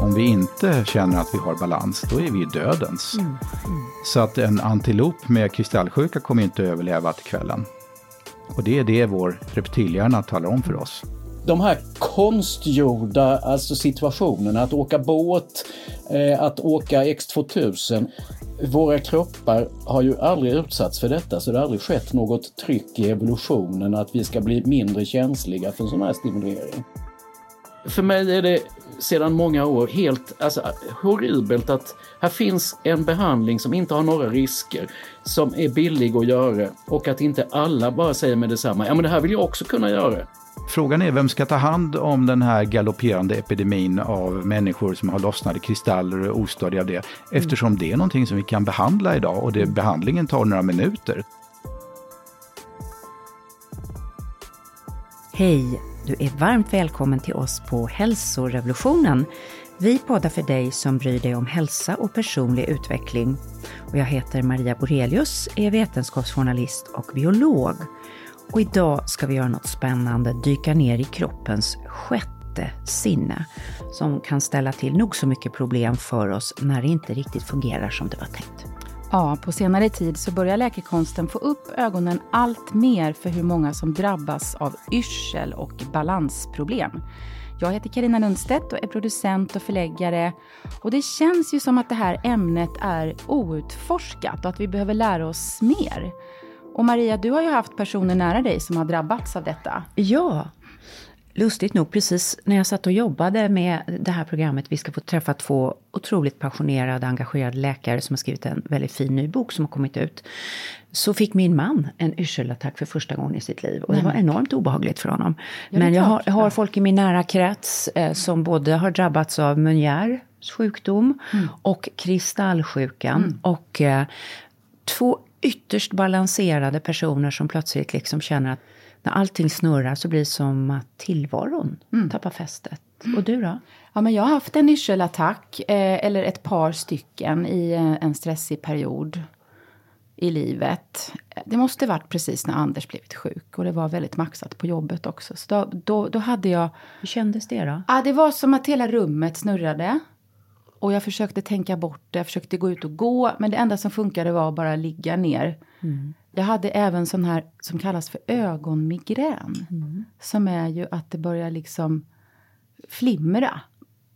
Om vi inte känner att vi har balans, då är vi dödens. Mm. Mm. Så att en antilop med kristallsjuka kommer inte att överleva till kvällen. Och det är det vår reptilhjärna talar om för oss. De här konstgjorda alltså situationerna, att åka båt, eh, att åka X2000. Våra kroppar har ju aldrig utsatts för detta så det har aldrig skett något tryck i evolutionen att vi ska bli mindre känsliga för sån här stimulering. För mig är det sedan många år helt alltså, horribelt att här finns en behandling som inte har några risker, som är billig att göra och att inte alla bara säger med detsamma, ja men det här vill jag också kunna göra. Frågan är vem ska ta hand om den här galopperande epidemin av människor som har lossnade kristaller och ostadiga av det. Eftersom mm. det är någonting som vi kan behandla idag och det, mm. behandlingen tar några minuter. Hej! Du är varmt välkommen till oss på Hälsorevolutionen. Vi poddar för dig som bryr dig om hälsa och personlig utveckling. Och jag heter Maria Borelius, är vetenskapsjournalist och biolog. Och idag ska vi göra något spännande, dyka ner i kroppens sjätte sinne som kan ställa till nog så mycket problem för oss när det inte riktigt fungerar som det var tänkt. Ja, på senare tid så börjar läkekonsten få upp ögonen allt mer för hur många som drabbas av yrsel och balansproblem. Jag heter Karina Lundstedt och är producent och förläggare. Och det känns ju som att det här ämnet är outforskat och att vi behöver lära oss mer. Och Maria, du har ju haft personer nära dig som har drabbats av detta. Ja, lustigt nog, precis när jag satt och jobbade med det här programmet, vi ska få träffa två otroligt passionerade, engagerade läkare som har skrivit en väldigt fin ny bok som har kommit ut. Så fick min man en yrselattack för första gången i sitt liv. Och det var enormt obehagligt för honom. Ja, Men jag har, jag har, folk i min nära krets eh, som både har drabbats av Menieres sjukdom mm. och kristallsjukan. Mm. Och eh, två ytterst balanserade personer som plötsligt liksom känner att när allting snurrar så blir det som att tillvaron mm. tappar fästet. Och du då? Ja, men jag har haft en yrselattack, eh, eller ett par stycken, i eh, en stressig period i livet. Det måste varit precis när Anders blivit sjuk och det var väldigt maxat på jobbet också. Så då, då, då hade jag... Hur kändes det då? Ja, det var som att hela rummet snurrade. Och jag försökte tänka bort det, jag försökte gå ut och gå. Men det enda som funkade var att bara ligga ner. Mm. Jag hade även sån här som kallas för ögonmigrän. Mm. Som är ju att det börjar liksom flimra.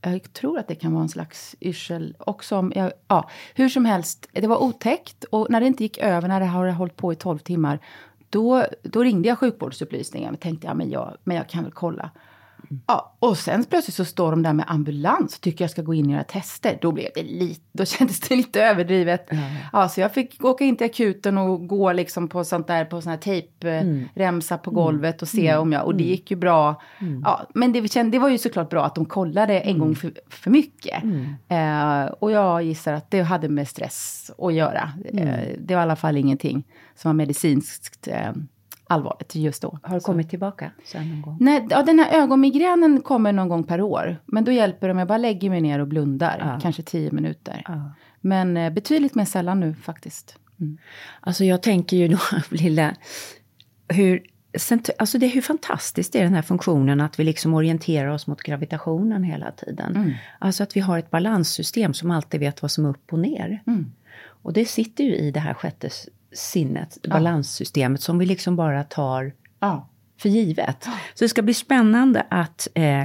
Jag tror att det kan vara en slags yrsel. Och som, jag, ja, hur som helst, det var otäckt. Och när det inte gick över, när det har hållit på i 12 timmar. Då, då ringde jag sjukvårdsupplysningen och tänkte ja, men, jag, men jag kan väl kolla. Ja, och sen plötsligt så står de där med ambulans och tycker jag ska gå in och göra tester. Då blev det lite, då kändes det lite överdrivet. Mm. Ja, så jag fick åka in till akuten och gå liksom på sånt där, på sån här tejpremsa mm. på golvet och se mm. om jag, och det mm. gick ju bra. Mm. Ja, men det, det var ju såklart bra att de kollade en gång mm. för, för mycket. Eh, och jag gissar att det hade med stress att göra. Eh, det var i alla fall ingenting som var medicinskt eh, allvarligt just då. Har det kommit tillbaka sen någon gång? Nej, ja, den här ögonmigränen kommer någon gång per år. Men då hjälper det om jag bara lägger mig ner och blundar, ja. kanske tio minuter. Ja. Men eh, betydligt mer sällan nu faktiskt. Mm. Alltså jag tänker ju då, lilla, hur Alltså det hur fantastiskt är den här funktionen att vi liksom orienterar oss mot gravitationen hela tiden. Mm. Alltså att vi har ett balanssystem som alltid vet vad som är upp och ner. Mm. Och det sitter ju i det här sjätte sinnet, ja. balanssystemet som vi liksom bara tar ja. för givet. Ja. Så det ska bli spännande att eh,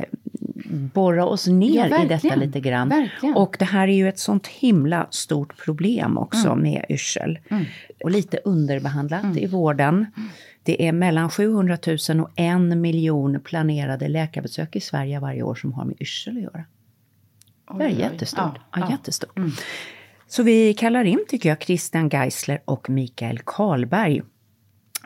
borra oss ner ja, i detta lite grann. Verkligen. Och det här är ju ett sånt himla stort problem också mm. med yrsel. Mm. Och lite underbehandlat mm. i vården. Det är mellan 700 000 och en miljon planerade läkarbesök i Sverige varje år som har med yrsel att göra. Oj, det är jättestort. Ja, ja. jättestort. Så vi kallar in, tycker jag, Christian Geisler och Mikael Karlberg.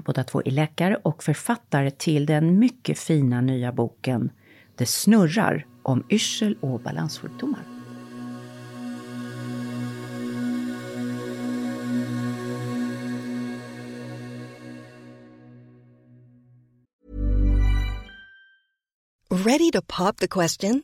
Båda två är läkare och författare till den mycket fina nya boken Det snurrar om yrsel och balanssjukdomar. Ready to pop the question?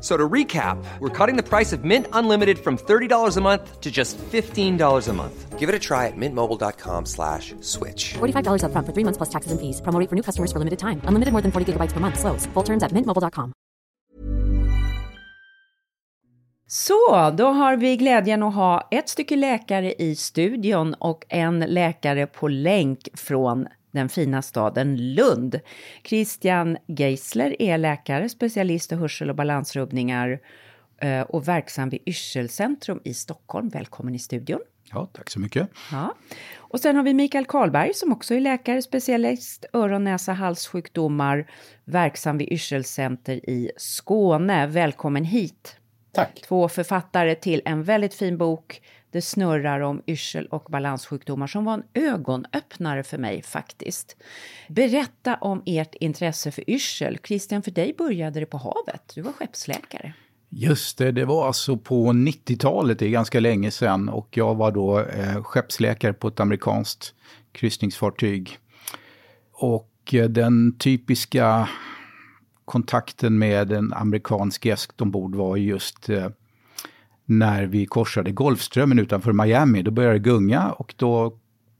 So to recap, we're cutting the price of Mint Unlimited from $30 a month to just $15 a month. Give it a try at mintmobile.com slash switch. $45 upfront for three months plus taxes and fees. Promo for new customers for limited time. Unlimited more than 40 gigabytes per month. Slows. Full terms at mintmobile.com. Så, då har vi glädjen att ha ett stycke läkare i studion och en läkare på länk från den fina staden Lund. Christian Geisler är läkare, specialist i hörsel och balansrubbningar eh, och verksam vid Yrselcentrum i Stockholm. Välkommen i studion. Ja, tack så mycket. Ja. Och sen har vi Mikael Karlberg som också är läkare, specialist öron, näsa, halssjukdomar, verksam vid Yrselcenter i Skåne. Välkommen hit. Tack. Två författare till en väldigt fin bok det snurrar om yrsel och balanssjukdomar som var en ögonöppnare för mig faktiskt. Berätta om ert intresse för yrsel. Christian, för dig började det på havet. Du var skeppsläkare. Just det, det var alltså på 90-talet, det är ganska länge sedan, och jag var då eh, skeppsläkare på ett amerikanskt kryssningsfartyg. Och eh, den typiska kontakten med en amerikansk gäst ombord var just eh, när vi korsade Golfströmmen utanför Miami. Då började det gunga och då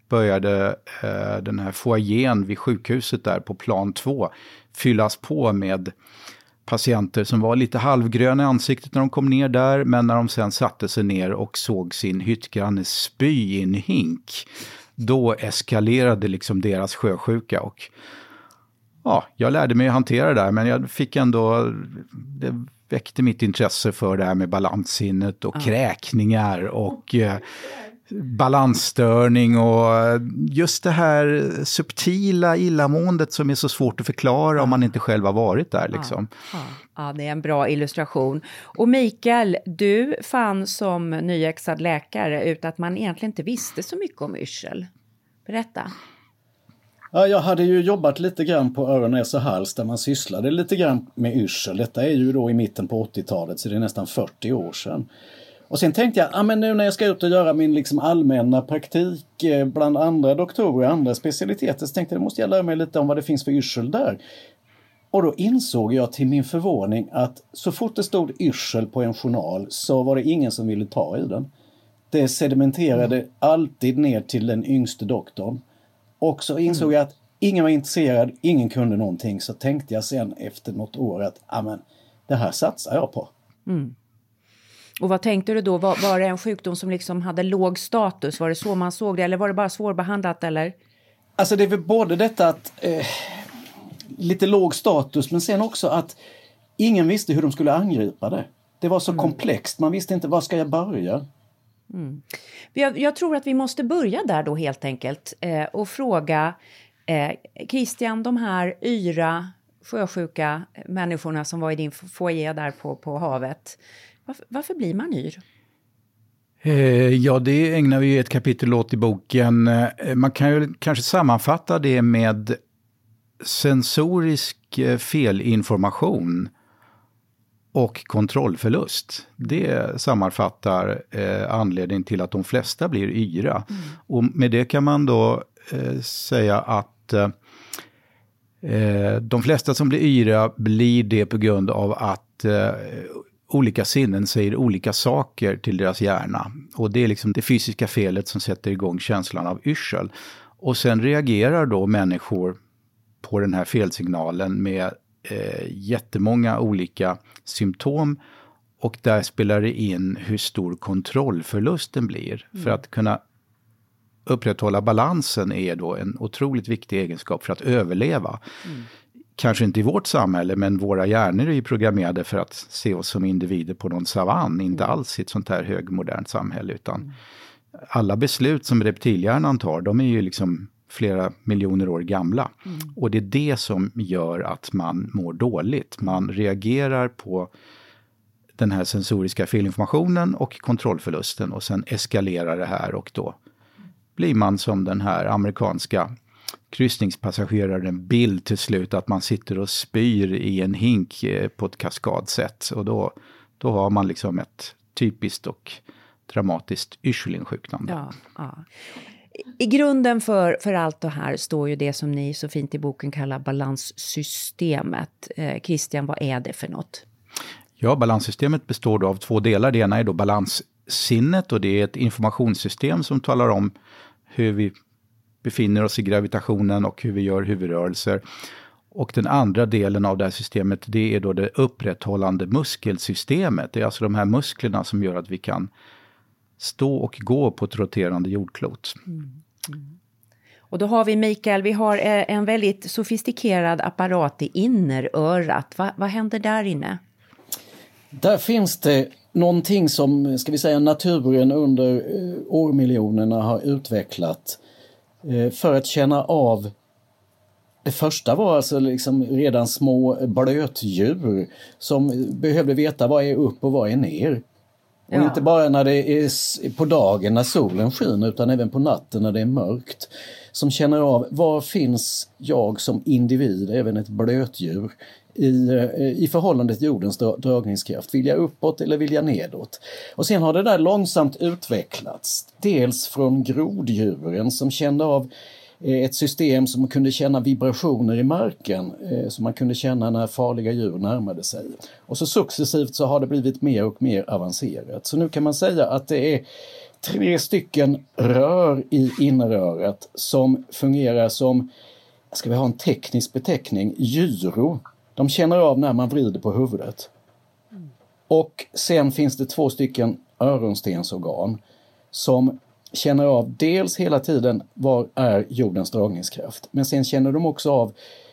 började eh, den här foajén vid sjukhuset där på plan 2 fyllas på med patienter som var lite halvgröna i ansiktet när de kom ner där, men när de sen satte sig ner och såg sin hyttgranne spy i en hink, då eskalerade liksom deras sjösjuka. Och ja, jag lärde mig att hantera det där, men jag fick ändå, det väckte mitt intresse för det här med balanssinnet och ja. kräkningar och eh, balansstörning och eh, just det här subtila illamåendet som är så svårt att förklara ja. om man inte själv har varit där. Liksom. Ja. ja, det är en bra illustration. Och Mikael, du fann som nyexad läkare ut att man egentligen inte visste så mycket om yrsel. Berätta. Ja, jag hade ju jobbat lite grann på öron, näsa, hals där man sysslade lite grann med yrsel. Detta är ju då i mitten på 80-talet så det är nästan 40 år sedan. Och sen tänkte jag, ja men nu när jag ska ut och göra min liksom allmänna praktik eh, bland andra doktorer och andra specialiteter så tänkte jag, då måste jag lära mig lite om vad det finns för yrsel där. Och då insåg jag till min förvåning att så fort det stod yrsel på en journal så var det ingen som ville ta i den. Det sedimenterade mm. alltid ner till den yngste doktorn. Och så insåg jag att ingen var intresserad, ingen kunde någonting. Så tänkte jag sen efter något år att amen, det här satsar jag på. Mm. Och vad tänkte du då? Var, var det en sjukdom som liksom hade låg status? Var det så man såg det? Eller var det bara svårbehandlat? Eller? Alltså det är väl både detta att eh, lite låg status men sen också att ingen visste hur de skulle angripa det. Det var så mm. komplext, man visste inte var ska jag börja. Mm. Jag, jag, tror att vi måste börja där då helt enkelt eh, och fråga eh, Christian, de här yra sjösjuka människorna som var i din foyer där på, på havet. Varför, varför blir man yr? Eh, ja, det ägnar vi ett kapitel åt i boken. Eh, man kan ju kanske sammanfatta det med sensorisk eh, felinformation och kontrollförlust. Det sammanfattar eh, anledningen till att de flesta blir yra. Mm. Och med det kan man då eh, säga att eh, eh de flesta som blir yra blir det på grund av att eh, olika sinnen säger olika saker till deras hjärna. Och det är liksom det fysiska felet som sätter igång känslan av yrsel. Och sen reagerar då människor på den här felsignalen med eh, jättemånga olika symptom Och där spelar det in hur stor kontrollförlusten blir. Mm. För att kunna upprätthålla balansen är då en otroligt viktig egenskap för att överleva. Mm. Kanske inte i vårt samhälle, men våra hjärnor är ju programmerade för att se oss som individer på någon savann, inte mm. alls i ett sånt här högmodernt samhälle, utan mm. alla beslut som reptilhjärnan tar, de är ju liksom flera miljoner år gamla. Mm. Och det är det som gör att man mår dåligt. Man reagerar på den här sensoriska felinformationen och kontrollförlusten och sen eskalerar det här och då blir man som den här amerikanska kryssningspassageraren Bill till slut, att man sitter och spyr i en hink eh, på ett kaskadsätt. Och då, då har man liksom ett typiskt och dramatiskt yrselinsjuknande. Ja, ja. I grunden för, för allt det här står ju det som ni så fint i boken kallar balanssystemet. Eh, Christian, vad är det för något? Ja, balanssystemet består då av två delar. Det ena är då balanssinnet och det är ett informationssystem som talar om hur vi befinner oss i gravitationen och hur vi gör huvudrörelser. Och den andra delen av det här systemet, det är då det upprätthållande muskelsystemet. Det är alltså de här musklerna som gör att vi kan stå och gå på ett roterande jordklot. Mm. Mm. Och då har vi Mikael, vi har eh, en väldigt sofistikerad apparat i innerörat. Va, vad händer där inne? Där finns det någonting som, ska vi säga, naturen under eh, årmiljonerna har utvecklat eh, för att känna av det första var alltså liksom redan små blötdjur som behövde veta vad är upp och vad är ner. Och ja. inte bara när det är på dagen när solen skiner utan även på natten när det är mörkt. Som känner av var finns jag som individ, även ett blötdjur, i, eh, i förhållande till jordens dragningskraft. Vill jag uppåt eller vill jag nedåt? Och sen har det där långsamt utvecklats. Dels från groddjuren som kände av Eh, ett system som kunde känna vibrationer i marken, eh, som man kunde känna när farliga djur närmade sig. Och så successivt så har det blivit mer och mer avancerat. Så nu kan man säga att det är tre stycken rör i innerörat som fungerar som, ska vi ha en teknisk beteckning, gyro. De känner av när man vrider på huvudet. Och sen finns det två stycken öronstensorgan som känner av dels hela tiden var är jordens dragningskraft, men sen känner de också av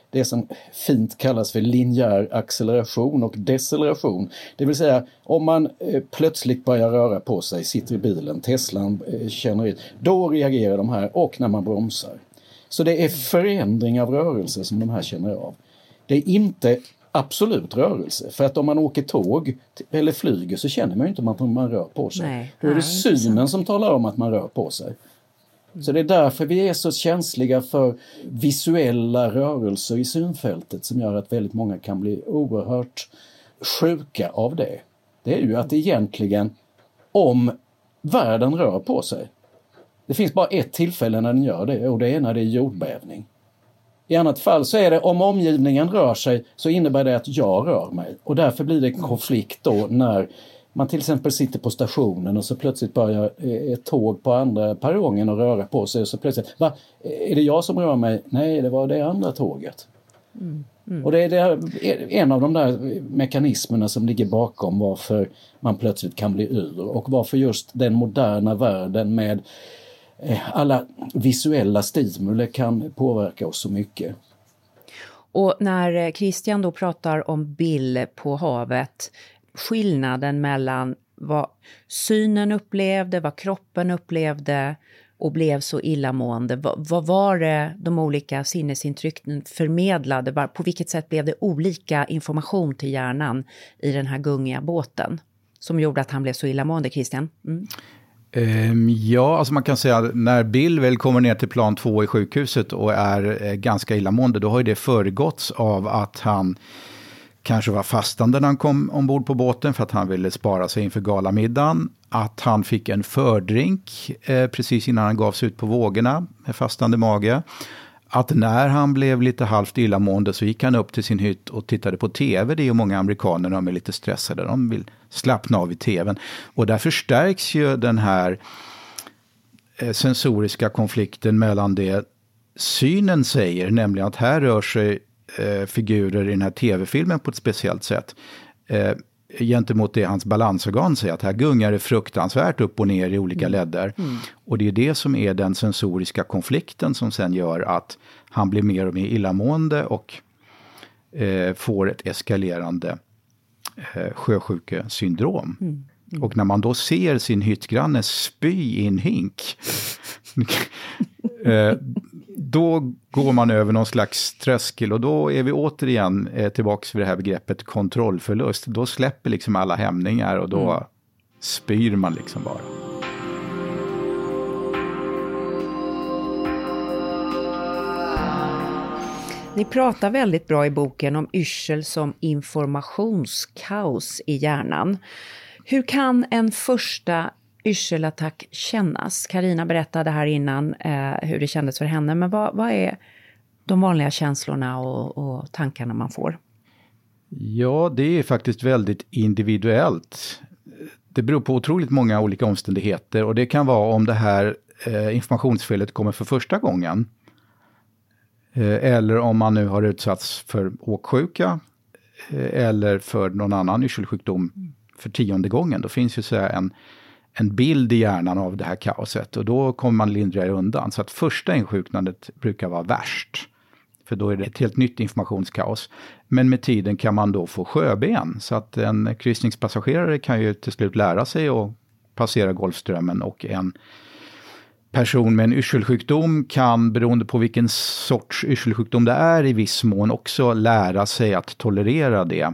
det som fint kallas för linjär acceleration och deceleration. Det vill säga om man eh, plötsligt börjar röra på sig, sitter i bilen, Teslan eh, känner ut, då reagerar de här och när man bromsar. Så det är förändring av rörelse som de här känner av. Det är inte absolut rörelse. För att om man åker tåg eller flyger så känner man ju inte att man rör på sig. Nej, Då är det synen som talar om att man rör på sig. Så det är därför vi är så känsliga för visuella rörelser i synfältet som gör att väldigt många kan bli oerhört sjuka av det. Det är ju att egentligen om världen rör på sig. Det finns bara ett tillfälle när den gör det och det är när det är jordbävning. I annat fall så är det om omgivningen rör sig så innebär det att jag rör mig och därför blir det konflikt då när man till exempel sitter på stationen och så plötsligt börjar ett tåg på andra perrongen att röra på sig och så plötsligt, va, är det jag som rör mig? Nej, det var det andra tåget. Mm. Mm. Och det är, det en av de där mekanismerna som ligger bakom varför man plötsligt kan bli ur och varför just den moderna världen med Eh, Eh, alla visuella stimuli kan påverka oss så mycket. Och när eh, Christian då pratar om Bill på havet, skillnaden mellan vad synen upplevde, vad kroppen upplevde och blev så illamående. Vad, vad var det de olika sinnesintrycken förmedlade? På vilket sätt blev det olika information till hjärnan i den här gungiga båten som gjorde att han blev så illamående, Christian? Mm. Ehm, ja, alltså man kan säga att när Bill väl kommer ner till plan två i sjukhuset och är eh, ganska illamående, då har ju det föregåtts av att han kanske var fastande när han kom ombord på båten för att han ville spara sig inför galamiddagen. Att han fick en fördrink eh, precis innan han gav sig ut på vågorna med fastande mage att när han blev lite halvt illamående så gick han upp till sin hytt och tittade på tv. Det är ju många amerikaner, de är lite stressade, de vill slappna av i tvn. Och där förstärks ju den här eh, sensoriska konflikten mellan det synen säger, nämligen att här rör sig eh, figurer i den här tv-filmen på ett speciellt sätt. Eh, gentemot det hans balansorgan säger, att här gungar det fruktansvärt upp och ner i olika mm. ledder. Mm. Och det är det som är den sensoriska konflikten som sen gör att han blir mer och mer illamående och eh, får ett eskalerande eh, sjösjukesyndrom. Mm. Mm. Och när man då ser sin hyttgranne spy i en hink, eh, då går man över någon slags tröskel och då är vi återigen eh, tillbaka vid det här begreppet kontrollförlust. Då släpper liksom alla hämningar och då mm. spyr man liksom bara. Ni pratar väldigt bra i boken om yrsel som informationskaos i hjärnan. Hur kan en första yrselattack kännas? Karina berättade här innan eh, hur det kändes för henne, men vad, vad är de vanliga känslorna och, och, tankarna man får? Ja, det är faktiskt väldigt individuellt. Det beror på otroligt många olika omständigheter och det kan vara om det här eh, informationsfelet kommer för första gången. Eh, eller om man nu har utsatts för åksjuka eh, eller för någon annan yrselsjukdom för tionde gången. Då finns ju så en, en bild i hjärnan av det här kaoset och då kommer man lindrigare undan. Så att första insjuknandet brukar vara värst. För då är det ett helt nytt informationskaos. Men med tiden kan man då få sjöben. Så att en kryssningspassagerare kan ju till slut lära sig att passera Golfströmmen och en person med en yrselsjukdom kan, beroende på vilken sorts yrselsjukdom det är, i viss mån också lära sig att tolerera det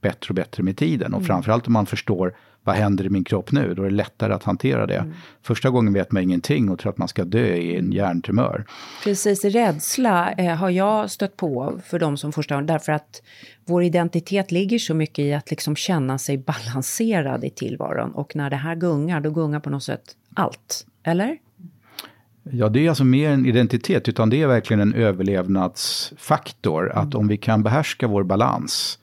bättre och bättre med tiden. Och mm. framförallt om man förstår vad händer i min kropp nu? Då är det lättare att hantera det. Mm. Första gången vet man ingenting och tror att man ska dö i en hjärntumör. Precis, rädsla eh, har jag stött på för de som första gången, därför att vår identitet ligger så mycket i att liksom känna sig balanserad i tillvaron. Och när det här gungar, då gungar på något sätt allt. Eller? Ja, det är alltså mer en identitet, utan det är verkligen en överlevnadsfaktor. Mm. Att om vi kan behärska vår balans,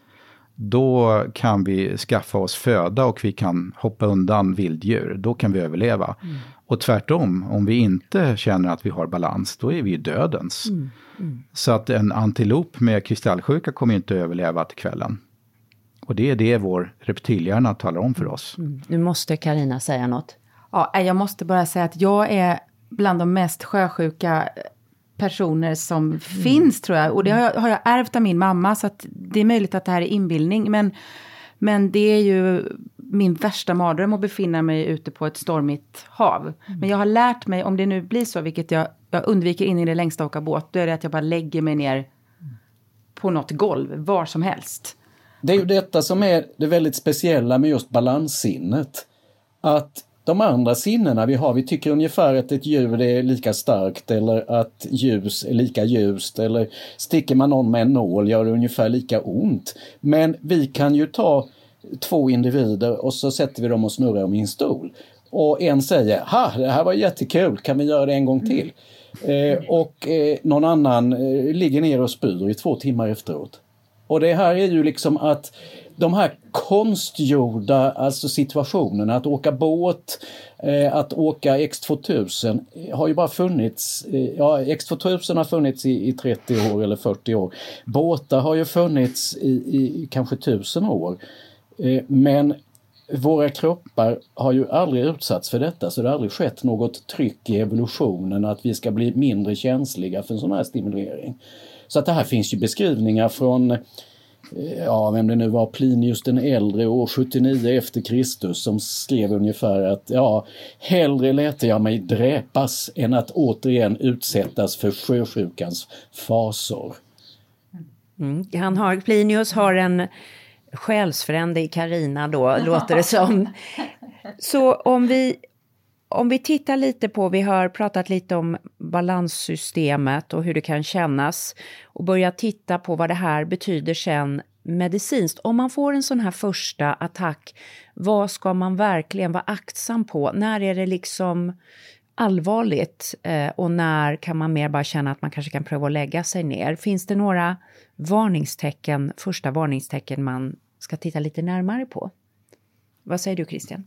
då kan vi skaffa oss föda och vi kan hoppa undan vilddjur. Då kan vi överleva. Mm. Och tvärtom, om vi inte känner att vi har balans, då är vi dödens. Mm. Mm. Så att en antilop med kristallsjuka kommer inte överleva till kvällen. Och det är det vår reptilhjärna talar om för oss. Mm. Nu måste Karina säga något. Ja, jag måste bara säga att jag är bland de mest sjösjuka personer som mm. finns tror jag. Och det har jag, har jag ärvt av min mamma så att det är möjligt att det här är inbildning. Men, men det är ju min värsta mardröm att befinna mig ute på ett stormigt hav. Mm. Men jag har lärt mig, om det nu blir så, vilket jag, jag undviker in i det längsta åka båt, då är det att jag bara lägger mig ner på något golv, var som helst. Det är ju detta som är det väldigt speciella med just balanssinnet. Att de andra sinnena vi har, vi tycker ungefär att ett ljud är lika starkt eller att ljus är lika ljust eller sticker man någon med en nål gör det ungefär lika ont. Men vi kan ju ta två individer och så sätter vi dem och snurrar om i en stol. Och en säger, ha det här var jättekul, kan vi göra det en gång till? Mm. Eh, och eh, någon annan eh, ligger ner och spyr i två timmar efteråt. Och det här är ju liksom att de här konstgjorda alltså situationerna, att åka båt, eh, att åka X2000 eh, har ju bara funnits, eh, ja X2000 har funnits i, i 30 år eller 40 år. Båtar har ju funnits i, i kanske tusen år. Eh, men våra kroppar har ju aldrig utsatts för detta så det har aldrig skett något tryck i evolutionen att vi ska bli mindre känsliga för en sån här stimulering. Så att det här finns ju beskrivningar från ja, vem det nu var, Plinius den äldre år 79 efter Kristus som skrev ungefär att ja, hellre lät jag mig dräpas än att återigen utsättas för sjösjukans fasor. Mm. Han har, Plinius har en själsfrände i Karina då, låter det som. Så om vi om vi tittar lite på, vi har pratat lite om balanssystemet och hur det kan kännas och börja titta på vad det här betyder sen medicinskt. Om man får en sån här första attack, vad ska man verkligen vara aktsam på? När är det liksom allvarligt eh, och när kan man mer bara känna att man kanske kan pröva att lägga sig ner? Finns det några varningstecken, första varningstecken man ska titta lite närmare på? Vad säger du Christian?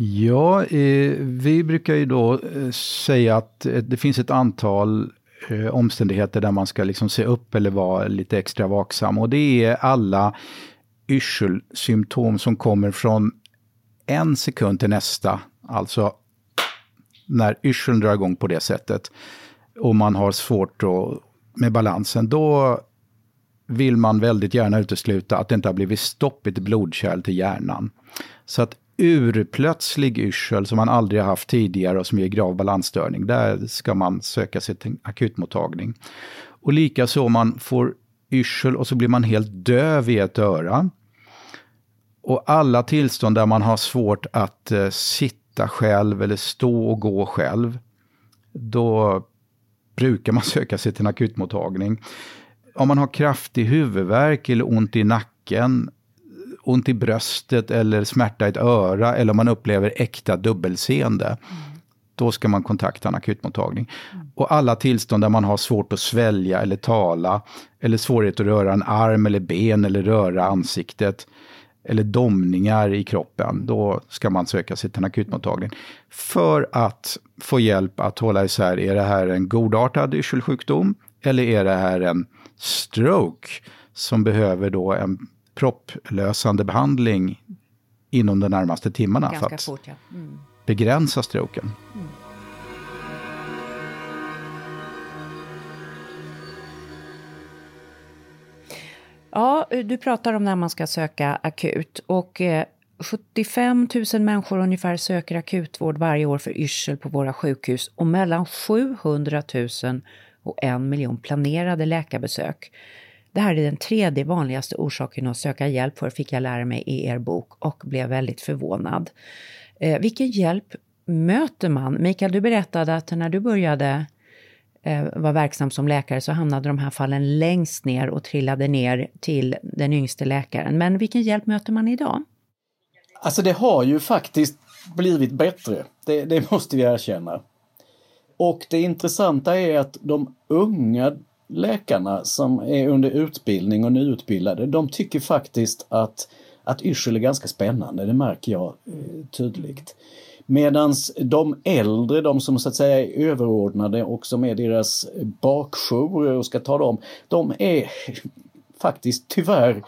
Ja, eh, vi brukar ju då eh, säga att eh, det finns ett antal eh, omständigheter där man ska liksom se upp eller vara lite extra vaksam. Och det är alla yrselsymptom som kommer från en sekund till nästa. Alltså när yrseln drar igång på det sättet och man har svårt då med balansen, då vill man väldigt gärna utesluta att det inte har blivit stopp i ett blodkärl till hjärnan. Så att urplötslig yrsel som man aldrig har haft tidigare och som ger grav balansstörning, där ska man söka sig till akutmottagning. Och likaså om man får yrsel och så blir man helt döv i ett öra. Och alla tillstånd där man har svårt att eh, sitta själv eller stå och gå själv, då brukar man söka sig till en akutmottagning. Om man har kraftig huvudvärk eller ont i nacken, ont i bröstet eller smärta i ett öra eller om man upplever äkta dubbelseende, mm. då ska man kontakta en akutmottagning. Mm. Och alla tillstånd där man har svårt att svälja eller tala, eller svårighet att röra en arm eller ben eller röra ansiktet, eller domningar i kroppen, då ska man söka sig till en akutmottagning. För att få hjälp att hålla isär, är det här en godartad yrselsjukdom eller är det här en stroke som behöver då en propplösande behandling inom de närmaste timmarna Ganska för att fort, ja. mm. begränsa stroken. Mm. Ja, du pratar om när man ska söka akut och 75 eh, 000 människor ungefär söker akutvård varje år för yrsel på våra sjukhus och mellan 700 000 och en miljon planerade läkarbesök. Det här är den tredje vanligaste orsaken att söka hjälp för, fick jag lära mig i er bok och blev väldigt förvånad. Eh, vilken hjälp möter man? Mikael, du berättade att när du började eh, vara verksam som läkare så hamnade de här fallen längst ner och trillade ner till den yngste läkaren. Men vilken hjälp möter man idag? Alltså det har ju faktiskt blivit bättre, det, det måste vi erkänna. Och det intressanta är att de unga läkarna som är under utbildning och nyutbildade, de tycker faktiskt att, att yrsel är ganska spännande, det märker jag eh, tydligt. Medan de äldre, de som så att säga är överordnade och som är deras bakjourer och ska ta dem, de är faktiskt tyvärr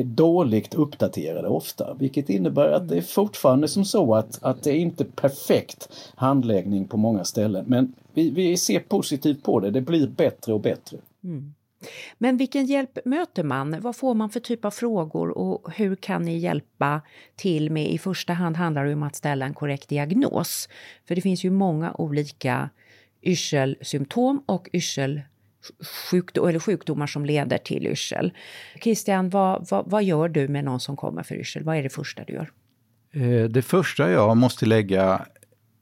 är dåligt uppdaterade ofta, vilket innebär att det är fortfarande som så att, att det är inte perfekt handläggning på många ställen. Men vi, vi ser positivt på det, det blir bättre och bättre. Mm. Men vilken hjälp möter man? Vad får man för typ av frågor och hur kan ni hjälpa till med? I första hand handlar det om att ställa en korrekt diagnos. För det finns ju många olika yrselsymptom och yrsel sjukdom, eller sjukdomar som leder till yrsel. Christian, vad, vad, vad, gör du med någon som kommer för yrsel? Vad är det första du gör? Eh, det första jag måste lägga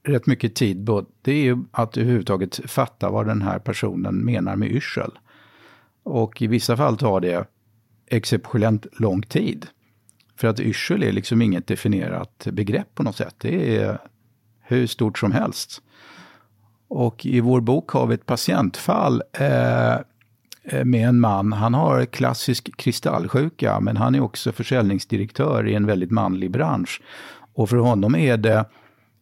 rätt mycket tid på, det är ju att överhuvudtaget fatta vad den här personen menar med yrsel. Och i vissa fall tar det exceptionellt lång tid. För att yrsel är liksom inget definierat begrepp på något sätt. Det är hur stort som helst. Och i vår bok har vi ett patientfall eh, eh, med en man. Han har klassisk kristallsjuka, men han är också försäljningsdirektör i en väldigt manlig bransch. Och för honom är det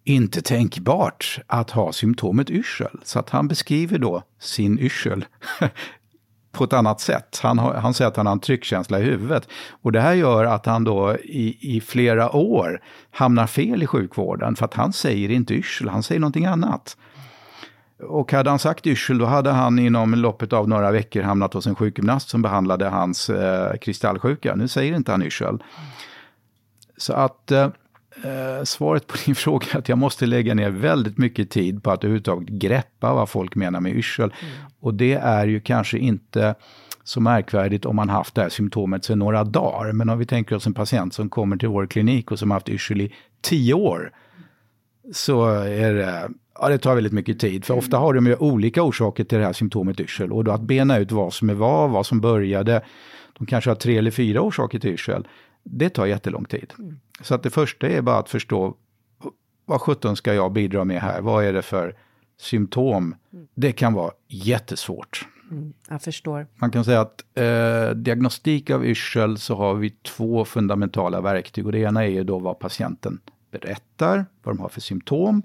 inte tänkbart att ha symptomet yrsel. Så att han beskriver då sin yrsel på ett annat sätt. Han, har, han säger att han har en tryckkänsla i huvudet. Och det här gör att han då i, i flera år hamnar fel i sjukvården, för att han säger inte yrsel, han säger någonting annat. Och hade han sagt yrsel, då hade han inom loppet av några veckor hamnat hos en sjukgymnast som behandlade hans eh, kristallsjuka. Nu säger inte han yrsel. Så att eh, eh, svaret på din fråga är att jag måste lägga ner väldigt mycket tid på att överhuvudtaget greppa vad folk menar med yrsel. Mm. Och det är ju kanske inte så märkvärdigt om man haft det här symptomet sedan några dagar. Men om vi tänker oss en patient som kommer till vår klinik och som haft yrsel i tio år, så är det Ja, det tar väldigt mycket tid. För ofta har de ju olika orsaker till det här symptomet yrsel. Och då att bena ut vad som är vad, vad som började. De kanske har tre eller fyra orsaker till yrsel. Det tar jättelång tid. Så att det första är bara att förstå vad sjutton ska jag bidra med här? Vad är det för symptom? Det kan vara jättesvårt. Mm, jag förstår. Man kan säga att eh, diagnostik av yrsel så har vi två fundamentala verktyg. Och det ena är ju då vad patienten berättar, vad de har för symptom.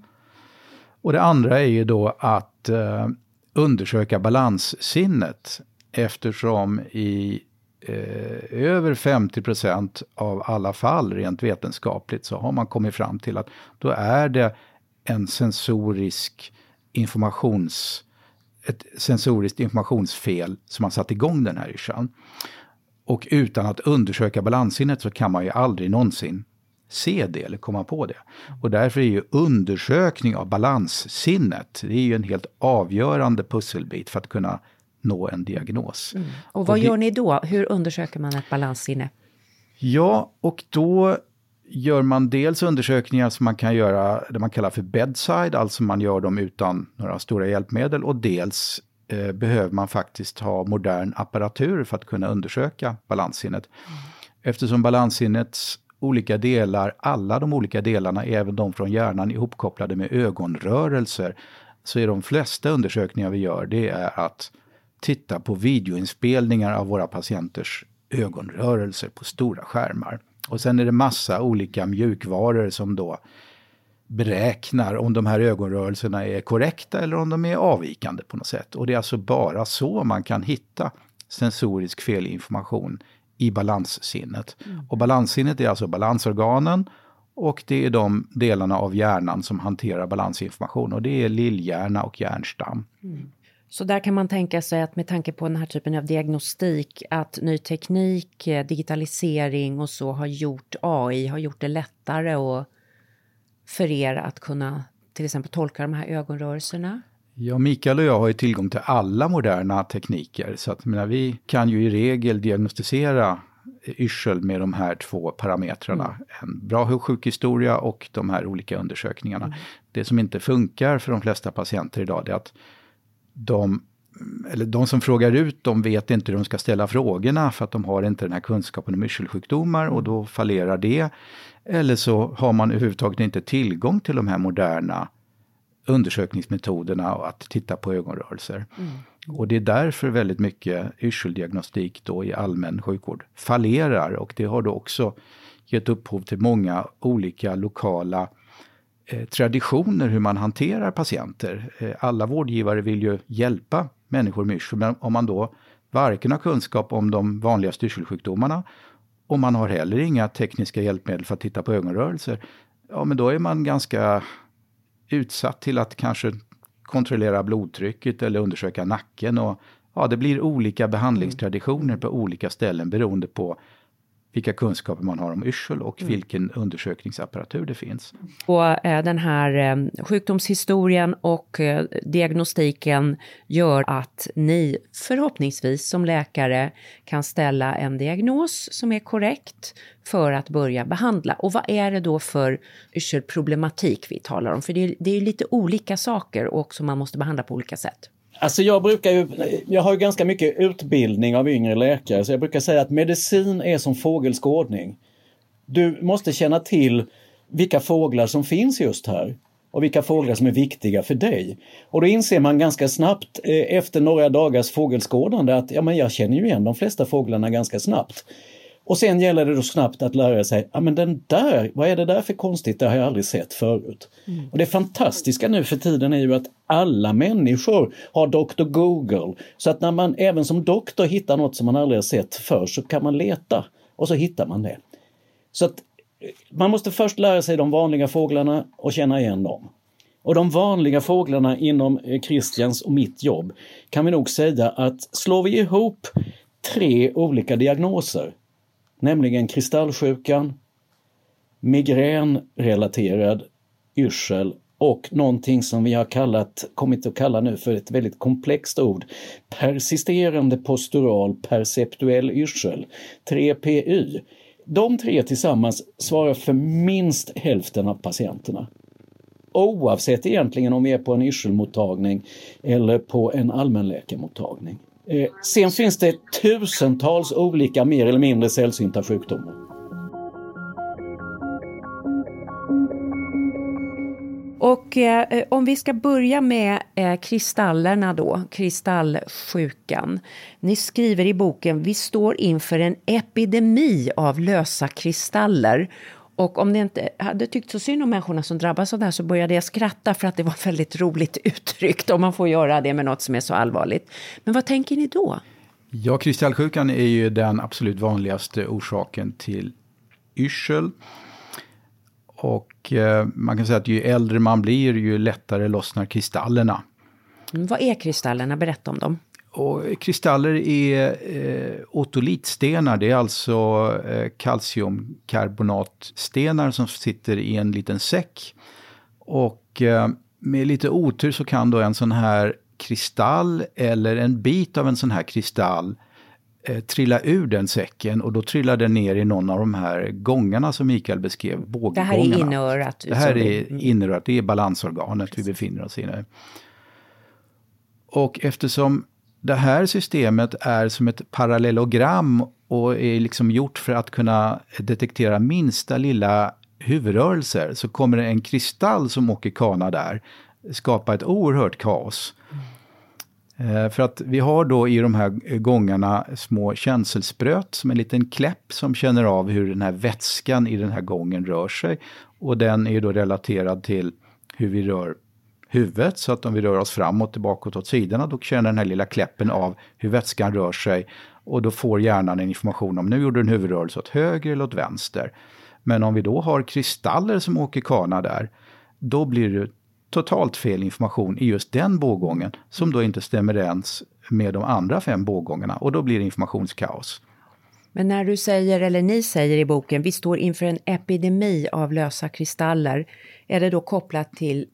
Och det andra är ju då att eh, undersöka balanssinnet eftersom i eh, över 50 procent av alla fall rent vetenskapligt så har man kommit fram till att då är det en sensorisk informations ett sensoriskt informationsfel som har satt igång den här yrseln. Och utan att undersöka balanssinnet så kan man ju aldrig någonsin se det eller komma på det. Och därför är ju undersökning av balanssinnet, det är ju en helt avgörande pusselbit för att kunna nå en diagnos. Mm. Och vad och det, gör ni då? Hur undersöker man ett balanssinne? Ja, och då gör man dels undersökningar som man kan göra det man kallar för bedside, alltså man gör dem utan några stora hjälpmedel och dels eh, behöver man faktiskt ha modern apparatur för att kunna undersöka balanssinnet. Mm. Eftersom balanssinnets olika delar, alla de olika delarna, även de från hjärnan ihopkopplade med ögonrörelser, så är de flesta undersökningar vi gör, det är att titta på videoinspelningar av våra patienters ögonrörelser på stora skärmar. Och sen är det massa olika mjukvaror som då beräknar om de här ögonrörelserna är korrekta eller om de är avvikande på något sätt. Och det är alltså bara så man kan hitta sensorisk felinformation i balanssinnet. Mm. Och balanssinnet är alltså balansorganen och det är de delarna av hjärnan som hanterar balansinformation och det är lillhjärna och hjärnstam. Mm. Så där kan man tänka sig att med tanke på den här typen av diagnostik att ny teknik, eh, digitalisering och så har gjort AI, har gjort det lättare och för er att kunna till exempel tolka de här ögonrörelserna? Ja, Mikael och jag har ju tillgång till alla moderna tekniker så att menar, vi kan ju i regel diagnostisera yrsel med de här två parametrarna. Mm. En bra sjukhistoria och de här olika undersökningarna. Mm. Det som inte funkar för de flesta patienter idag är att de, eller de som frågar ut, de vet inte hur de ska ställa frågorna för att de har inte den här kunskapen om yrselsjukdomar och då fallerar det. Eller så har man överhuvudtaget inte tillgång till de här moderna undersökningsmetoderna och att titta på ögonrörelser. Mm. Och det är därför väldigt mycket yrseldiagnostik då i allmän sjukvård fallerar och det har då också gett upphov till många olika lokala eh, traditioner hur man hanterar patienter. Eh, alla vårdgivare vill ju hjälpa människor med yrsel, men om man då varken har kunskap om de vanliga yrselsjukdomarna och man har heller inga tekniska hjälpmedel för att titta på ögonrörelser, ja men då är man ganska utsatt till att kanske kontrollera blodtrycket eller undersöka nacken. Och, ja, det blir olika behandlingstraditioner på olika ställen beroende på vilka kunskaper man har om yrsel och mm. vilken undersökningsapparatur det finns. Och eh, den här eh, sjukdomshistorien och eh, diagnostiken gör att ni förhoppningsvis som läkare kan ställa en diagnos som är korrekt för att börja behandla. Och vad är det då för yrselproblematik vi talar om? För det är, det är lite olika saker och som man måste behandla på olika sätt. Alltså jag brukar ju, jag har ju ganska mycket utbildning av yngre läkare så jag brukar säga att medicin är som fågelskådning. Du måste känna till vilka fåglar som finns just här och vilka fåglar som är viktiga för dig. Och då inser man ganska snabbt eh, efter några dagars fågelskådande att ja, men jag känner ju igen de flesta fåglarna ganska snabbt. Och sen gäller det då snabbt att lära sig, ja men den där, vad är det där för konstigt, det har jag aldrig sett förut. Mm. Och det fantastiska nu för tiden är ju att alla människor har Dr Google. Så att när man även som doktor hittar något som man aldrig har sett förr så kan man leta och så hittar man det. Så att eh, man måste först lära sig de vanliga fåglarna och känna igen dem. Och de vanliga fåglarna inom eh, Christians och mitt jobb kan vi nog säga att slår vi ihop tre olika diagnoser nämligen kristallsjukan, migränrelaterad yrsel och någonting som vi har kallat, kommit att kalla nu för ett väldigt komplext ord, persisterande postural perceptuell yrsel, 3PY. De tre tillsammans svarar för minst hälften av patienterna. Oavsett egentligen om vi är på en yrselmottagning eller på en allmänläkarmottagning. Eh, sen finns det tusentals olika mer eller mindre sällsynta sjukdomar. Och eh, eh, om vi ska börja med eh, kristallerna då, kristallsjukan. Ni skriver i boken, vi står inför en epidemi av lösa kristaller och om det inte hade tyckt så synd om människorna som drabbas av det här så började jag skratta för att det var väldigt roligt uttryckt om man får göra det med något som är så allvarligt. Men vad tänker ni då? Ja, kristallsjukan är ju den absolut vanligaste orsaken till yrsel. Och eh, man kan säga att ju äldre man blir ju lättare lossnar kristallerna. Mm, vad är kristallerna? Berätta om dem. Och kristaller är eh, otolitstenar, det är alltså eh, kalciumkarbonatstenar som sitter i en liten säck. Och eh, med lite otur så kan då en sån här kristall eller en bit av en sån här kristall eh, trilla ur den säcken och då trillar den ner i någon av de här gångarna som Mikael beskrev, båggångarna. Det här är inörat? Det här är inörat, det är balansorganet Precis. vi befinner oss i nu. Och eftersom det här systemet är som ett parallellogram och är liksom gjort för att kunna detektera minsta lilla huvudrörelser så kommer det en kristall som åker kana där skapa ett oerhört kaos. Mm. För att vi har då i de här gångarna små känselspröt som en liten kläpp som känner av hur den här vätskan i den här gången rör sig. Och den är då relaterad till hur vi rör huvudet. Så att om vi rör oss framåt, tillbaka och åt sidorna, då känner den här lilla kläppen av hur vätskan rör sig. Och då får hjärnan en information om nu gjorde du en huvudrörelse åt höger eller åt vänster. Men om vi då har kristaller som åker kana där, då blir det totalt fel information i just den bågången som då inte stämmer ens med de andra fem bågångarna och då blir det informationskaos. Men när du säger, eller ni säger i boken, vi står inför en epidemi av lösa kristaller, är det då kopplat till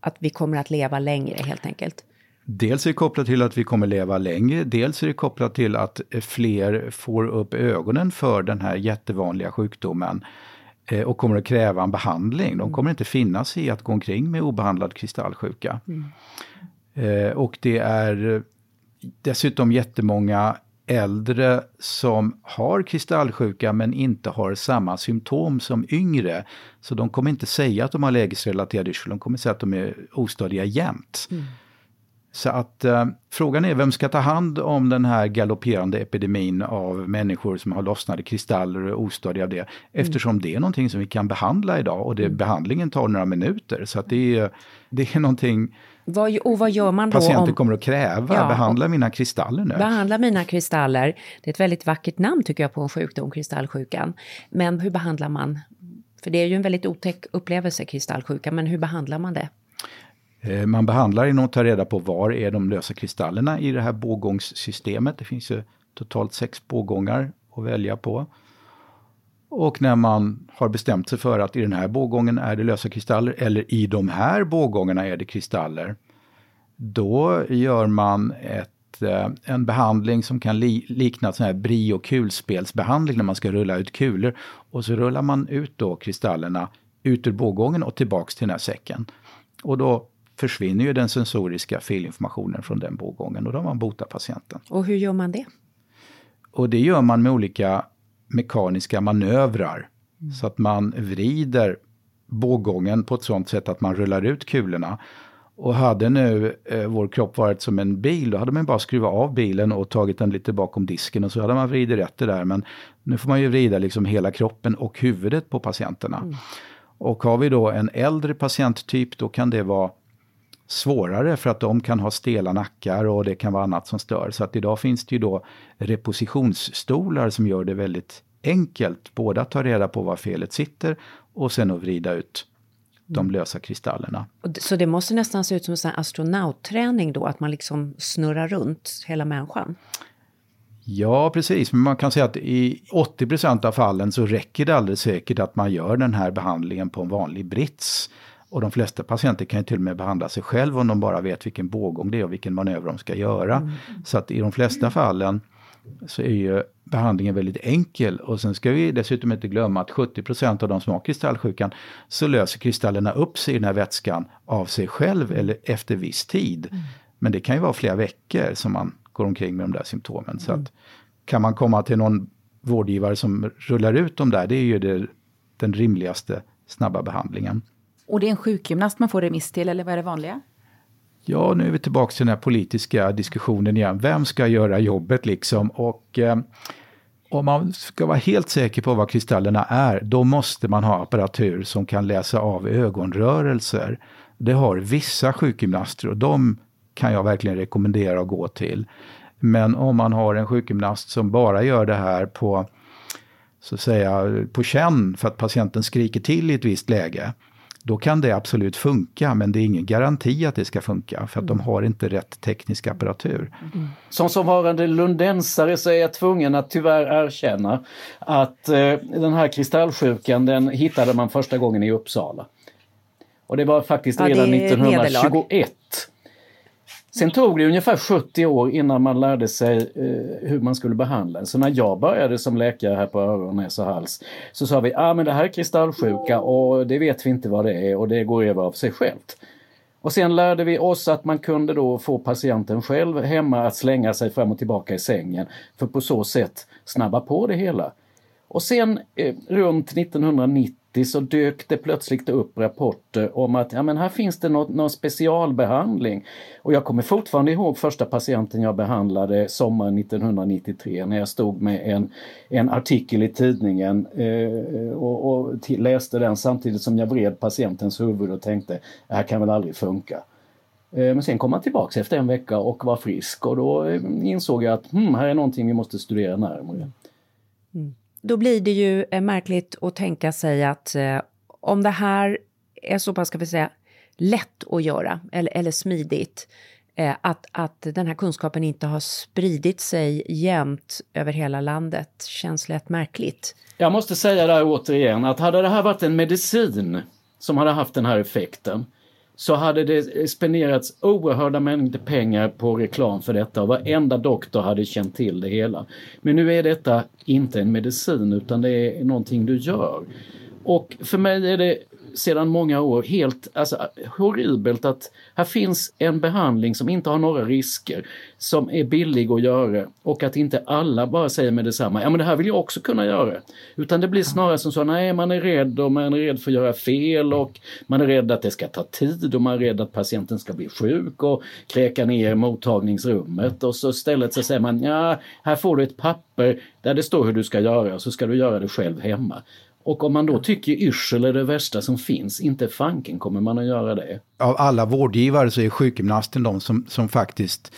att vi kommer att leva längre helt enkelt? Dels är det kopplat till att vi kommer leva längre, dels är det kopplat till att fler får upp ögonen för den här jättevanliga sjukdomen eh, och kommer att kräva en behandling. De kommer inte finnas i att gå omkring med obehandlad kristallsjuka. Mm. Eh, och det är dessutom jättemånga äldre som har kristallsjuka men inte har samma symptom som yngre. Så de kommer inte säga att de har lägesrelaterad yrsel, de kommer säga att de är ostadiga jämt. Mm. Så att eh, frågan är vem ska ta hand om den här galopperande epidemin av människor som har lossnade kristaller och är ostadiga av det. Mm. Eftersom mm. det är någonting som vi kan behandla idag och det, mm. behandlingen tar några minuter. Så att det, är, det är någonting vad, och vad gör man då? Patienter om, kommer att kräva, ja, behandla mina kristaller nu. Behandla mina kristaller. Det är ett väldigt vackert namn tycker jag på en sjukdom, kristallsjukan. Men hur behandlar man? För det är ju en väldigt otäck upplevelse, kristallsjuka, men hur behandlar man det? Eh, man behandlar genom att ta reda på var är de lösa kristallerna i det här bågångssystemet. Det finns ju totalt sex bågångar att välja på. Och när man har bestämt sig för att i den här bågången är det lösa kristaller eller i de här bågångarna är det kristaller. Då gör man ett, eh, en behandling som kan li, likna sån här bri och kulspelsbehandling när man ska rulla ut kulor. Och så rullar man ut då kristallerna ut ur bågången och tillbaks till den här säcken. Och då försvinner ju den sensoriska felinformationen från den bågången och då har man botat patienten. Och hur gör man det? Och det gör man med olika mekaniska manövrar. Mm. Så att man vrider bågången på ett sådant sätt att man rullar ut kulorna. Och hade nu eh, vår kropp varit som en bil, då hade man bara skruvat av bilen och tagit den lite bakom disken och så hade man vridit rätt det där. Men nu får man ju vrida liksom hela kroppen och huvudet på patienterna. Mm. Och har vi då en äldre patienttyp, då kan det vara svårare för att de kan ha stela nackar och det kan vara annat som stör. Så att idag finns det ju då repositionsstolar som gör det väldigt enkelt både att ta reda på var felet sitter och sen att vrida ut de mm. lösa kristallerna. Så det måste nästan se ut som en astronautträning då, att man liksom snurrar runt hela människan? Ja, precis. Men man kan säga att i 80% av fallen så räcker det alldeles säkert att man gör den här behandlingen på en vanlig brits. Och de flesta patienter kan ju till och med behandla sig själv om de bara vet vilken bågång det är och vilken manöver de ska göra. Mm. Så att i de flesta fallen så är ju behandlingen väldigt enkel. Och sen ska vi dessutom inte glömma att 70% av de som har kristallsjukan så löser kristallerna upp sig i den här vätskan av sig själv eller efter viss tid. Mm. Men det kan ju vara flera veckor som man går omkring med de där symptomen. Så att kan man komma till någon vårdgivare som rullar ut de där, det är ju det, den rimligaste snabba behandlingen. Och det är en sjukgymnast man får remiss till, eller vad är det vanliga? Ja, nu är vi tillbaka till den här politiska diskussionen igen. Vem ska göra jobbet liksom? Och eh, om man ska vara helt säker på vad kristallerna är, då måste man ha apparatur som kan läsa av ögonrörelser. Det har vissa sjukgymnaster och de kan jag verkligen rekommendera att gå till. Men om man har en sjukgymnast som bara gör det här på, så att säga, på känn för att patienten skriker till i ett visst läge, då kan det absolut funka, men det är ingen garanti att det ska funka, för att de har inte rätt teknisk apparatur. Mm. Som som varande lundensare så är jag tvungen att tyvärr erkänna att eh, den här kristallsjukan, den hittade man första gången i Uppsala. Och det var faktiskt Ja, redan är 1921. Sen tog det ungefär 70 år innan man lärde sig eh, hur man skulle behandla. Så när jag började som läkare här på öron, näsa och hals så sa vi, ah, men det här är kristallsjuka och det vet vi inte vad det är och det går över av sig självt. Och sen lärde vi oss att man kunde då få patienten själv hemma att slänga sig fram och tillbaka i sängen för på så sätt snabba på det hela. Och sen eh, runt 1990 så dök det plötsligt upp rapporter om att ja, men här finns det något, någon specialbehandling. Och jag kommer fortfarande ihåg första patienten jag behandlade sommaren 1993 när jag stod med en, en artikel i tidningen eh, och, och till, läste den samtidigt som jag vred patientens huvud och tänkte det här kan väl aldrig funka. Eh, Men sen kom han tillbaks efter en vecka och var frisk och då eh, insåg jag att hmm, här är någonting vi måste studera närmare. Mm. Då blir det ju eh, märkligt att tänka sig att eh, om det här är så pass, ska vi säga, lätt att göra eller, eller smidigt, eh, att, att den här kunskapen inte har spridit sig jämnt över hela landet känns lätt märkligt. Jag måste säga där återigen att hade det här varit en medicin som hade haft den här effekten så hade det spenderats oerhörda mängder pengar på reklam för detta och varenda doktor hade känt till det hela. Men nu är detta inte en medicin utan det är någonting du gör. Och för mig är det sedan många år helt alltså, horribelt att här finns en behandling som inte har några risker, som är billig att göra och att inte alla bara säger med detsamma, ja men det här vill jag också kunna göra. Utan det blir snarare som så, nej man är rädd och man är rädd för att göra fel och man är rädd att det ska ta tid och man är rädd att patienten ska bli sjuk och kräka ner mottagningsrummet och så istället så säger man, ja här får du ett papper där det står hur du ska göra och så ska du göra det själv hemma. Och om man då tycker yrsel är det värsta som finns, inte fanken kommer man att göra det. Av alla vårdgivare så är sjukgymnasten de som, som faktiskt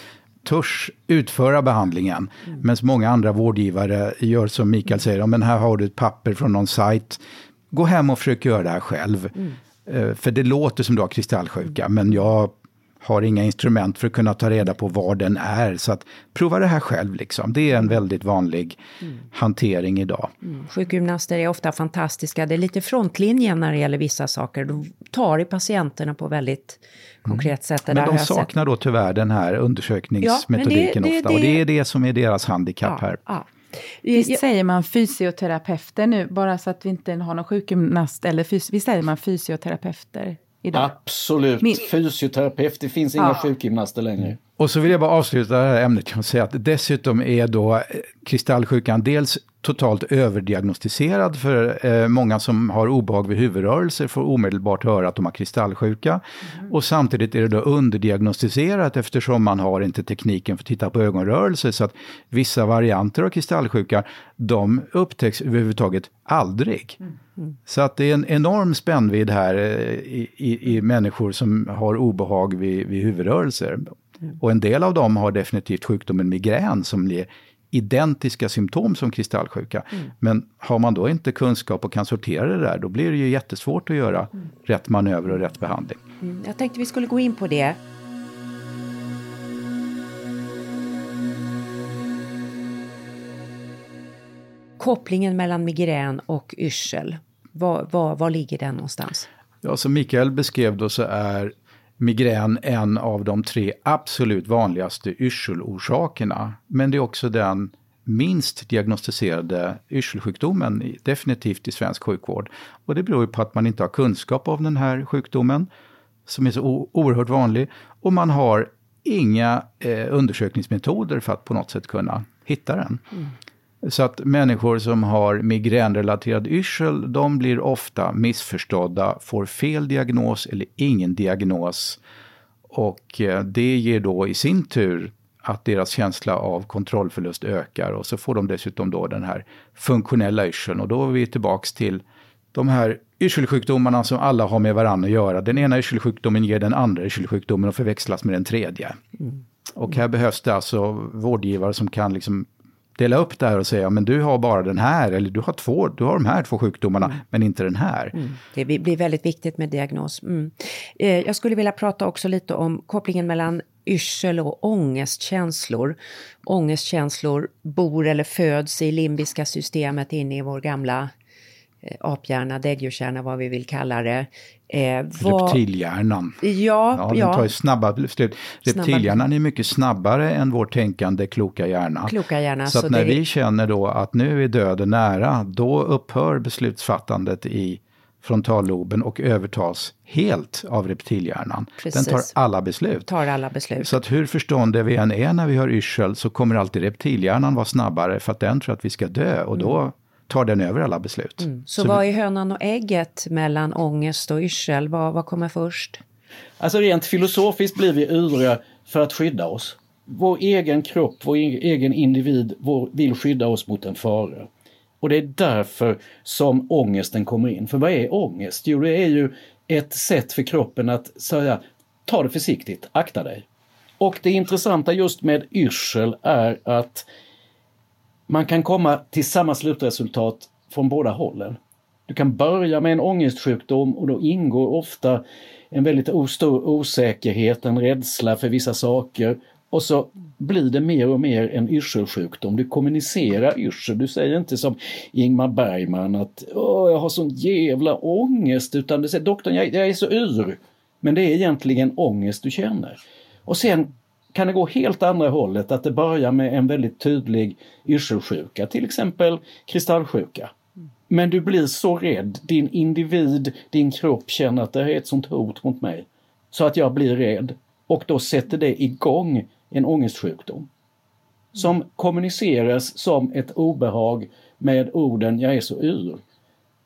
törs utföra behandlingen. Mm. Medan många andra vårdgivare gör som Mikael säger, men här har du ett papper från någon sajt. Gå hem och försök göra det här själv. Mm. För det låter som du har kristallsjuka, men jag har inga instrument för att kunna ta reda på var den är. Så att prova det här själv liksom. Det är en väldigt vanlig mm. hantering idag. Mm. Sjukgymnaster är ofta fantastiska. Det är lite frontlinjen när det gäller vissa saker. De tar i patienterna på väldigt konkret sätt. Men de saknar då tyvärr den här undersökningsmetodiken ja, det, det, ofta. Det, och det är det som är deras handikapp ja, här. Ja. Visst säger man fysioterapeuter nu, bara så att vi inte har någon sjukgymnast eller fys- Visst säger man fysioterapeuter? Idag. Absolut, Min- fysioterapeut, det finns inga Ja. sjukgymnaster längre. Och så vill jag bara avsluta det här ämnet och säga att dessutom är då eh, kristallsjukan dels totalt överdiagnostiserad för eh, många som har obehag vid huvudrörelser får omedelbart höra att de har kristallsjuka. Och samtidigt är det då underdiagnostiserat eftersom man har inte tekniken för att titta på ögonrörelser så att vissa varianter av kristallsjuka de upptäcks överhuvudtaget aldrig. Så att det är en enorm spännvidd här eh, i, i, i människor som har obehag vid, vid huvudrörelser. Och en del av dem har definitivt sjukdomen migrän som identiska symptom som kristallsjuka. Men har man då inte kunskap och kan sortera det där, då blir det ju jättesvårt att göra rätt manöver och rätt behandling. Mm, Jag tänkte vi skulle gå in på det. Kopplingen mellan migrän och yrsel. Var, var, var ligger den någonstans? Ja, som Mikael beskrev då så är migrän en av de tre absolut vanligaste yrselorsakerna. Men det är också den minst diagnostiserade yrselsjukdomen, definitivt i svensk sjukvård. Och det beror ju på att man inte har kunskap om den här sjukdomen, som är så oerhört vanlig. Och man har inga eh, undersökningsmetoder för att på något sätt kunna hitta den. Mm. Så att människor som har migränrelaterad yrsel, de blir ofta missförstådda, får fel diagnos eller ingen diagnos. Och eh, det ger då i sin tur att deras känsla av kontrollförlust ökar och så får de dessutom då den här funktionella yrseln och då är vi tillbaks till de här yrselsjukdomarna som alla har med varandra att göra. Den ena yrselsjukdomen ger den andra yrselsjukdomen och förväxlas med den tredje. Och här behövs det alltså vårdgivare som kan liksom dela upp det här och säga, men du har bara den här, eller du har, två, du har de här två sjukdomarna, mm. men inte den här. Mm. Det blir väldigt viktigt med diagnos. Mm. Eh, jag skulle vilja prata också lite om kopplingen mellan yrsel och ångestkänslor. Ångestkänslor bor eller föds i limbiska systemet inne i vår gamla aphjärna, däggdjurshjärna, vad vi vill kalla det. Eh, vad... Reptilhjärnan. Ja, ja. Den tar ju snabba beslut. Reptilhjärnan är mycket snabbare än vår tänkande kloka hjärna. Kloka hjärna så, så när det... vi känner då att nu är döden nära, då upphör beslutsfattandet i frontalloben och övertas helt av reptilhjärnan. Precis. Den tar alla beslut. Tar alla beslut. Så att hur förståndiga vi än är när vi har yrsel så kommer alltid reptilhjärnan vara snabbare för att den tror att vi ska dö och då mm. Tar den över alla beslut. Mm. Så, så, vad är hönan och ägget mellan ångest och yrsel? Vad, vad kommer först? Alltså rent filosofiskt blir vi yriga för att skydda oss. Vår egen kropp, vår egen individ vår, vill skydda oss mot en fara. Och det är därför som ångesten kommer in. För vad är ångest? Jo, det är ju ett sätt för kroppen att säga ta det försiktigt, akta dig. Och det intressanta just med yrsel är att man kan komma till samma slutresultat från båda hållen. Du kan börja med en ångestsjukdom och då ingår ofta en väldigt stor osäkerhet, en rädsla för vissa saker och så blir det mer och mer en yrselsjukdom. Du kommunicerar yrsel. Du säger inte som Ingmar Bergman att Åh, jag har sån jävla ångest, utan du säger doktorn, jag, jag är så yr. Men det är egentligen ångest du känner. Och sen kan det gå helt andra hållet, att det börjar med en väldigt tydlig yrselsjuka, till exempel kristallsjuka. Men du blir så rädd, din individ, din kropp känner att det är ett sånt hot mot mig, så att jag blir rädd. Och då sätter det igång en ångestsjukdom. Som kommuniceras som ett obehag med orden ”jag är så yr”.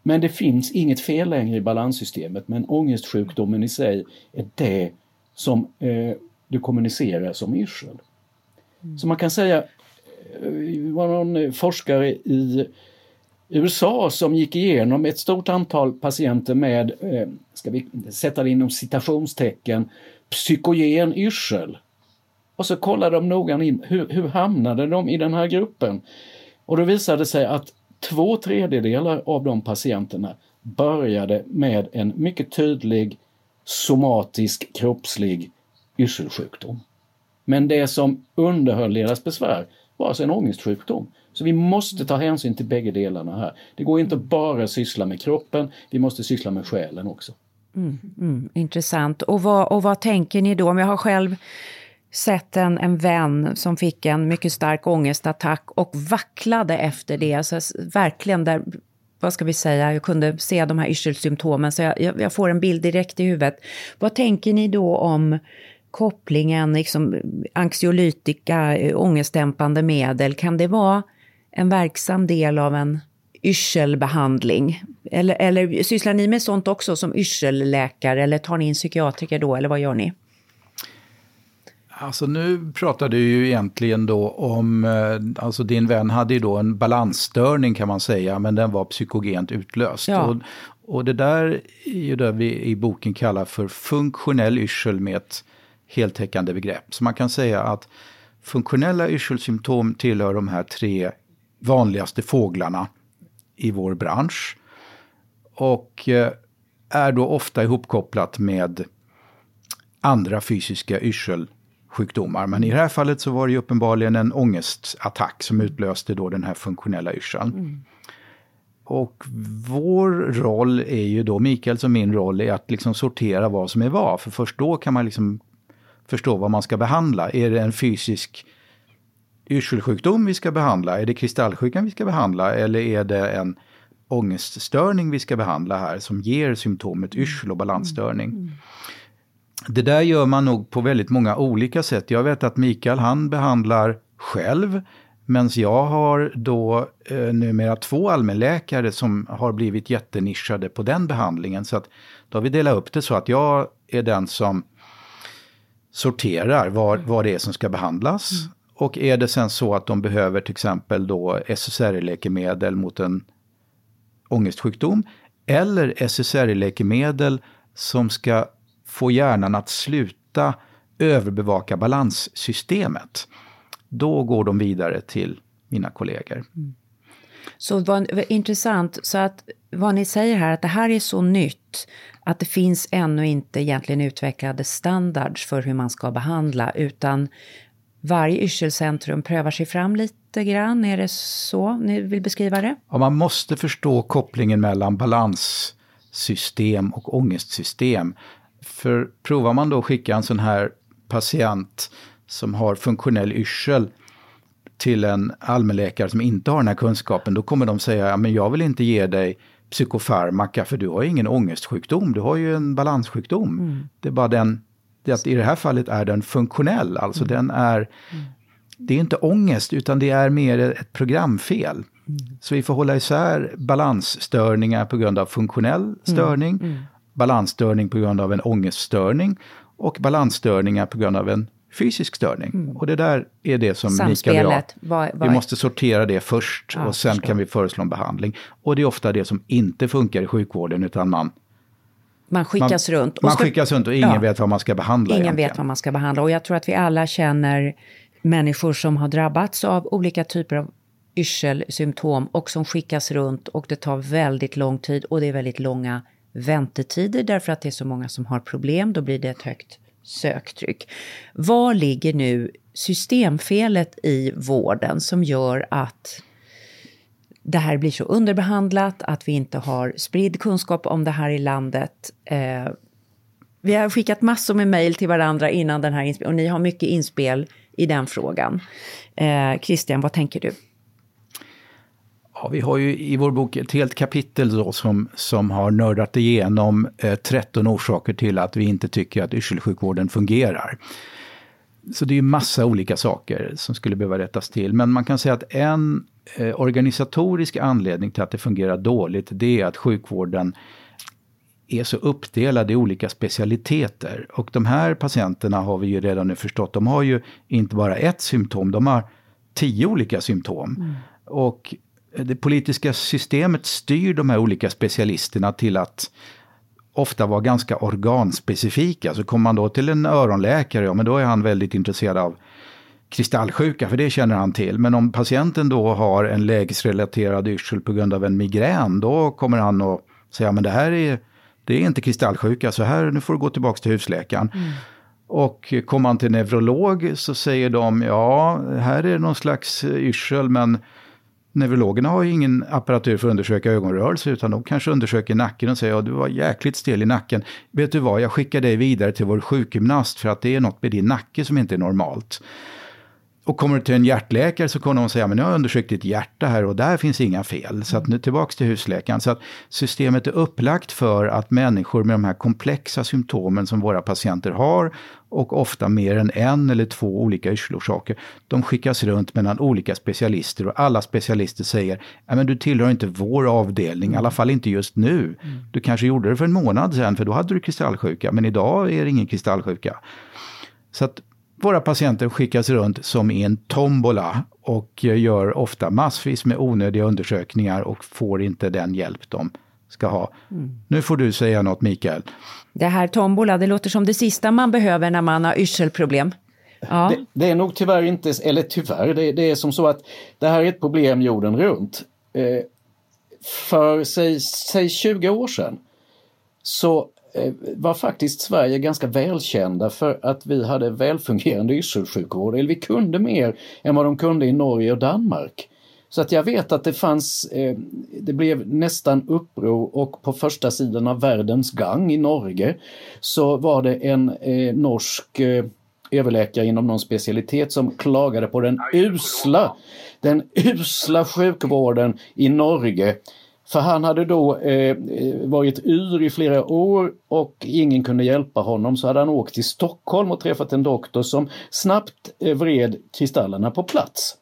Men det finns inget fel längre i balanssystemet men ångestsjukdomen i sig är det som eh, du kommunicerar som yrsel. Mm. Så man kan säga, det eh, var någon forskare i USA som gick igenom ett stort antal patienter med, eh, ska vi sätta det inom citationstecken, psykogen yrsel. Och så kollade de noga in, hur, hur hamnade de i den här gruppen? Och då visade det sig att två tredjedelar av de patienterna började med en mycket tydlig somatisk kroppslig yrselsjukdom. Men det som underhöll deras besvär var alltså en ångestsjukdom. Så vi måste ta hänsyn till bägge delarna här. Det går inte bara syssla med kroppen, vi måste syssla med själen också. Mm, mm, intressant. Och vad, och vad tänker ni då? Om jag har själv sett en, en vän som fick en mycket stark ångestattack och vacklade efter det. Alltså, verkligen där, vad ska vi säga, jag kunde se de här yrselsymptomen så jag, jag, jag får en bild direkt i huvudet. Vad tänker ni då om kopplingen, liksom, anxiolytika, ångestdämpande medel, kan det vara en verksam del av en yrselbehandling? Eller, eller sysslar ni med sånt också som yrselläkare eller tar ni in psykiatriker då eller vad gör ni? Alltså nu pratar du ju egentligen då om, eh, alltså din vän hade ju då en balansstörning kan man säga, men den var psykogent utlöst. Ja. Och, och det där är ju det vi i boken kallar för funktionell yrsel med ett heltäckande begrepp. Så man kan säga att funktionella yrselsymptom tillhör de här tre vanligaste fåglarna i vår bransch. Och eh, är då ofta ihopkopplat med andra fysiska yrselsjukdomar. Men i det här fallet så var det ju uppenbarligen en ångestattack som utlöste då den här funktionella yrseln. Mm. Och vår roll är ju då, Mikaels och min roll, är att liksom sortera vad som är vad. För först då kan man liksom förstå vad man ska behandla. Är det en fysisk yrselsjukdom vi ska behandla? Är det kristallsjukan vi ska behandla? Eller är det en ångeststörning vi ska behandla här som ger symptomet yrsel och balansstörning? Mm. Det där gör man nog på väldigt många olika sätt. Jag vet att Mikael han behandlar själv Medan jag har då eh, numera två allmänläkare som har blivit jättenischade på den behandlingen. Så att då har vi delat upp det så att jag är den som sorterar vad, vad det är som ska behandlas. Mm. Och är det sen så att de behöver till exempel då SSRI-läkemedel mot en ångestsjukdom eller SSRI-läkemedel som ska få hjärnan att sluta överbevaka balanssystemet, då går de vidare till mina kollegor. Så vad, vad intressant, så att vad ni säger här, att det här är så nytt att det finns ännu inte egentligen utvecklade standards för hur man ska behandla, utan varje yrselcentrum prövar sig fram lite grann. Är det så ni vill beskriva det? Ja, man måste förstå kopplingen mellan balanssystem och ångestsystem. För provar man då att skicka en sån här patient som har funktionell yrsel till en allmänläkare som inte har den här kunskapen, då kommer de säga, ja, men jag vill inte ge dig psykofarmaka för du har ju ingen ångestsjukdom, du har ju en balanssjukdom. Mm. Det är bara den, det att i det här fallet är den funktionell, alltså mm. den är, mm. det är inte ångest utan det är mer ett programfel. Mm. Så vi får hålla isär balansstörningar på grund av funktionell mm. störning, balansstörning på grund av en ångeststörning och balansstörningar på grund av en fysisk störning. Mm. Och det där är det som Mikael och jag, vad, vad... vi måste sortera det först ja, och sen förstår. kan vi föreslå en behandling. Och det är ofta det som inte funkar i sjukvården utan man man skickas man, runt. Och man ska, skickas runt och ingen ja, vet vad man ska behandla. Ingen egentligen. vet vad man ska behandla. Och jag tror att vi alla känner människor som har drabbats av olika typer av yrselsymptom och som skickas runt och det tar väldigt lång tid och det är väldigt långa väntetider därför att det är så många som har problem. Då blir det ett högt söktryck. Var ligger nu systemfelet i vården som gör att det här blir så underbehandlat, att vi inte har spridd kunskap om det här i landet. Eh, vi har skickat massor med mejl till varandra innan den här inspelningen och ni har mycket inspel i den frågan. Eh, Christian, vad tänker du? Ja, vi har ju i vår bok ett helt kapitel då som, som har nördat igenom eh, 13 orsaker till att vi inte tycker att yrselsjukvården fungerar. Så det är massa olika saker som skulle behöva rättas till. Men man kan säga att en eh, organisatorisk anledning till att det fungerar dåligt, det är att sjukvården är så uppdelad i olika specialiteter. Och de här patienterna har vi ju redan nu förstått, de har ju inte bara ett symptom, de har tio olika symptom. Mm. Och det politiska systemet styr de här olika specialisterna till att ofta vara ganska organspecifika. Så kommer man då till en öronläkare, ja men då är han väldigt intresserad av kristallsjuka, för det känner han till. Men om patienten då har en lägesrelaterad yrsel på grund av en migrän, då kommer han att säga, men det här är, det är inte kristallsjuka, så här, nu får du gå tillbaka till husläkaren. Mm. Och kommer man till neurolog så säger de, ja, här är någon slags yrsel, men Neurologerna har ju ingen apparatur för att undersöka ögonrörelser utan de kanske undersöker nacken och säger att ja, du var jäkligt stel i nacken. Vet du vad, jag skickar dig vidare till vår sjukgymnast för att det är något med din nacke som inte är normalt. Och kommer du till en hjärtläkare så kommer de säga, men nu har jag undersökt ditt hjärta här och där finns inga fel. Så att nu tillbaks till husläkaren. Så att systemet är upplagt för att människor med de här komplexa symptomen som våra patienter har och ofta mer än en eller två olika yrselorsaker, de skickas runt mellan olika specialister och alla specialister säger, nej men du tillhör inte vår avdelning, i alla fall inte just nu. Du kanske gjorde det för en månad sedan, för då hade du kristallsjuka, men idag är det ingen kristallsjuka. Så att våra patienter skickas runt som i en tombola och gör ofta massvis med onödiga undersökningar och får inte den hjälp de ska ha. Mm. Nu får du säga något Mikael. Det här tombola, det låter som det sista man behöver när man har yrselproblem. Ja. Det, det, är nog tyvärr inte, eller tyvärr, det, det, är som så att det här är ett problem jorden runt. Eh, för säg, säg 20 år sedan så var faktiskt Sverige ganska välkända för att vi hade välfungerande yrselsjukvård, eller vi kunde mer än vad de kunde i Norge och Danmark. Så att jag vet att det fanns, eh, det blev nästan uppror och på första sidan av Världens Gang i Norge så var det en eh, norsk eh, överläkare inom någon specialitet som klagade på den usla, den usla sjukvården i Norge för han hade då eh, eh varit yr i flera år och ingen kunde hjälpa honom. Så hade han åkt till Stockholm och träffat en doktor som snabbt eh, vred kristallerna på plats.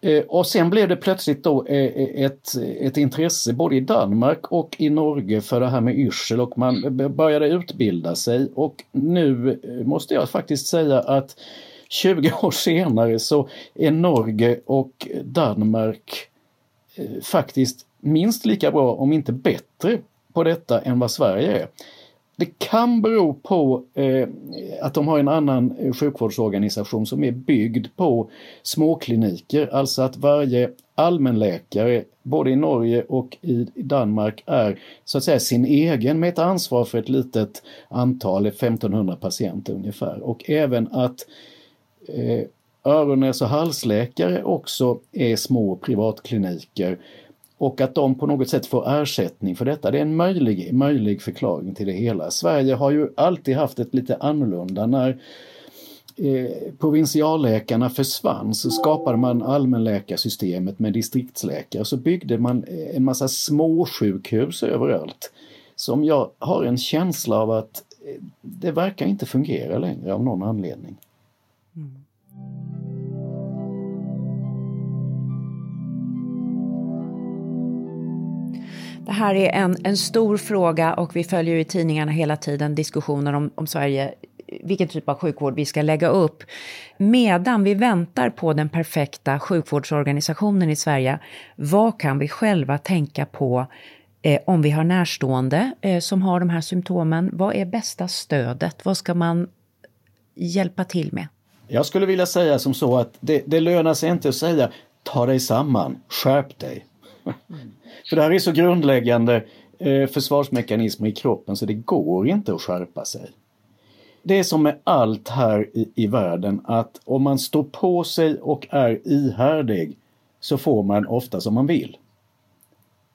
Eh, och sen blev det plötsligt då eh, eh ett, ett intresse både i Danmark och i Norge för det här med yrsel. Och man började utbilda sig. Och nu eh, måste jag faktiskt säga att 20 år senare så är Norge och Danmark faktiskt minst lika bra, om inte bättre, på detta än vad Sverige är. det kan bero på eh, att de har en annan eh, sjukvårdsorganisation som är byggd på småkliniker, alltså att varje allmänläkare både i Norge och i Danmark är så att säga sin egen med ett ansvar för ett litet antal, 1500 patienter ungefär. Och även att eh, öron-, näs och halsläkare också är små privatkliniker och att de på något sätt får ersättning för detta. Det är en möjlig, möjlig förklaring till det hela. Sverige har ju alltid haft ett lite annorlunda när eh, provinsialläkarna försvann så skapade man allmänläkarsystemet med distriktsläkare så byggde man eh, en massa småsjukhus överallt. Som jag har en känsla av att eh, det verkar inte fungera längre av någon anledning. Det här är en, en stor fråga och vi följer i tidningarna hela tiden diskussioner om, om Sverige, vilken typ av sjukvård vi ska lägga upp. Medan vi väntar på den perfekta sjukvårdsorganisationen i Sverige, vad kan vi själva tänka på eh, om vi har närstående eh, som har de här symptomen? Vad är bästa stödet? Vad ska man hjälpa till med? Jag skulle vilja säga som så att det, det lönar sig inte att säga ta dig samman, skärp dig. Mm. För det här är så grundläggande eh, försvarsmekanismer i kroppen så det går inte att skärpa sig. Det är som med allt här i, i världen att om man står på sig och är ihärdig så får man ofta som man vill.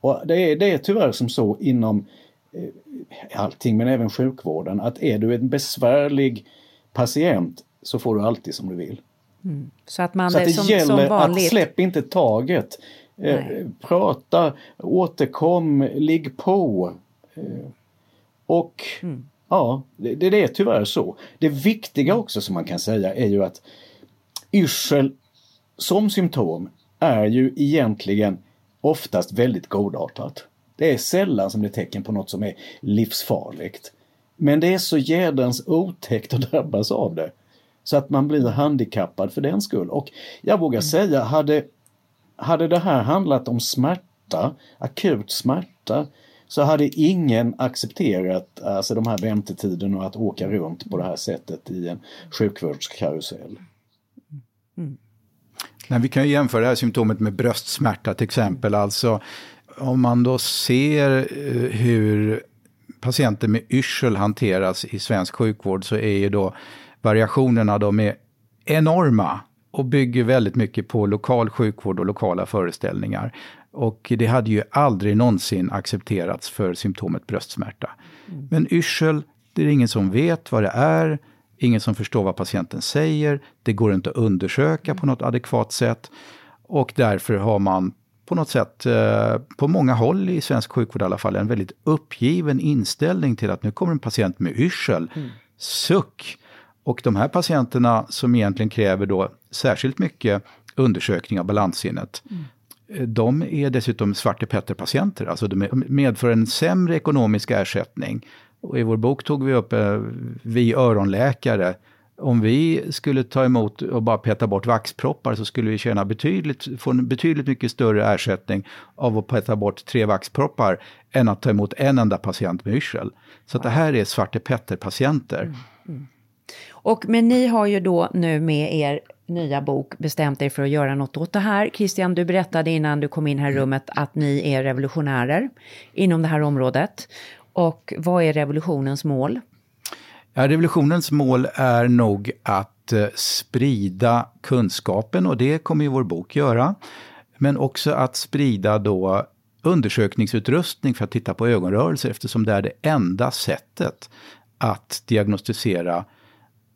Och det är, det är tyvärr som så inom eh, allting men även sjukvården att är du en besvärlig patient så får du alltid som du vill. Mm. Så att, man, så att det som, gäller som att släpp inte taget. Eh, prata, återkom, ligg på. Eh, och mm. ja, det, det är tyvärr så. Det viktiga också som man kan säga är ju att yrsel som symptom är ju egentligen oftast väldigt godartat. Det är sällan som det är tecken på något som är livsfarligt. Men det är så jädrans otäckt att drabbas av det. Så att man blir handikappad för den skull. Och jag vågar mm. säga, hade hade det här handlat om smärta, akut smärta, så hade ingen accepterat alltså de här väntetiderna och att åka runt på det här sättet i en sjukvårdskarusell. Mm. Nej, vi kan jämföra det här symptomet med bröstsmärta till exempel. Alltså om man då ser eh, hur patienter med yrsel hanteras i svensk sjukvård så är ju då variationerna de är enorma och bygger väldigt mycket på lokal sjukvård och lokala föreställningar. Och det hade ju aldrig någonsin accepterats för symptomet bröstsmärta. Mm. Men yrsel, det är ingen som vet vad det är, ingen som förstår vad patienten säger, det går inte att undersöka på något adekvat sätt. Och därför har man på något sätt, eh, på många håll i svensk sjukvård i alla fall, en väldigt uppgiven inställning till att nu kommer en patient med yrsel. Mm. Suck! Och de här patienterna som egentligen kräver då särskilt mycket undersökning av balanssinnet, mm. de är dessutom Svarte Petter-patienter, alltså de medför en sämre ekonomisk ersättning. Och I vår bok tog vi upp eh, vi öronläkare. Om vi skulle ta emot och bara peta bort vaxproppar så skulle vi tjäna betydligt, få en betydligt mycket större ersättning av att peta bort tre vaxproppar än att ta emot en enda patient med yrsel. Så det här är Svarte Petter-patienter. Mm. Mm. Och, men ni har ju då nu med er nya bok bestämt er för att göra något åt det här. Christian, du berättade innan du kom in här i rummet att ni är revolutionärer inom det här området. Och vad är revolutionens mål? Ja, revolutionens mål är nog att eh, sprida kunskapen och det kommer ju vår bok göra. Men också att sprida då undersökningsutrustning för att titta på ögonrörelser eftersom det är det enda sättet att diagnostisera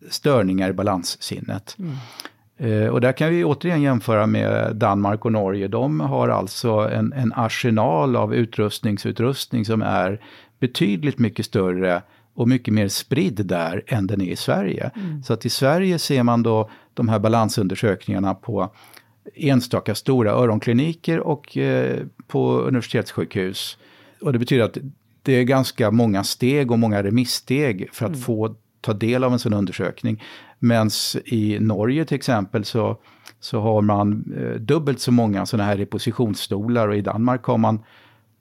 störningar i balanssinnet. Mm. Eh, och där kan vi återigen jämföra med Danmark och Norge. De har alltså en, en arsenal av utrustningsutrustning som är betydligt mycket större och mycket mer spridd där än den är i Sverige. Mm. Så att i Sverige ser man då de här balansundersökningarna på enstaka stora öronkliniker och eh, på universitetssjukhus. Och det betyder att det är ganska många steg och många remisssteg för att mm. få ta del av en sån undersökning. Men i Norge till exempel så, så har man eh, dubbelt så många sådana här repositionsstolar och i Danmark har man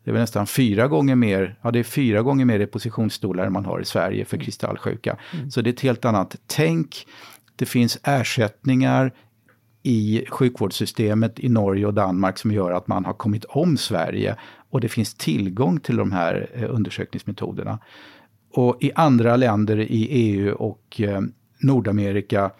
Det är nästan fyra gånger mer, ja det är fyra gånger mer repositionsstolar än man har i Sverige för kristallsjuka. Så det är ett helt annat tänk. Det finns ersättningar i sjukvårdssystemet i Norge och Danmark som gör att man har kommit om Sverige och det finns tillgång till de här eh, undersökningsmetoderna. Och i andra länder i EU och eh, Nordamerika,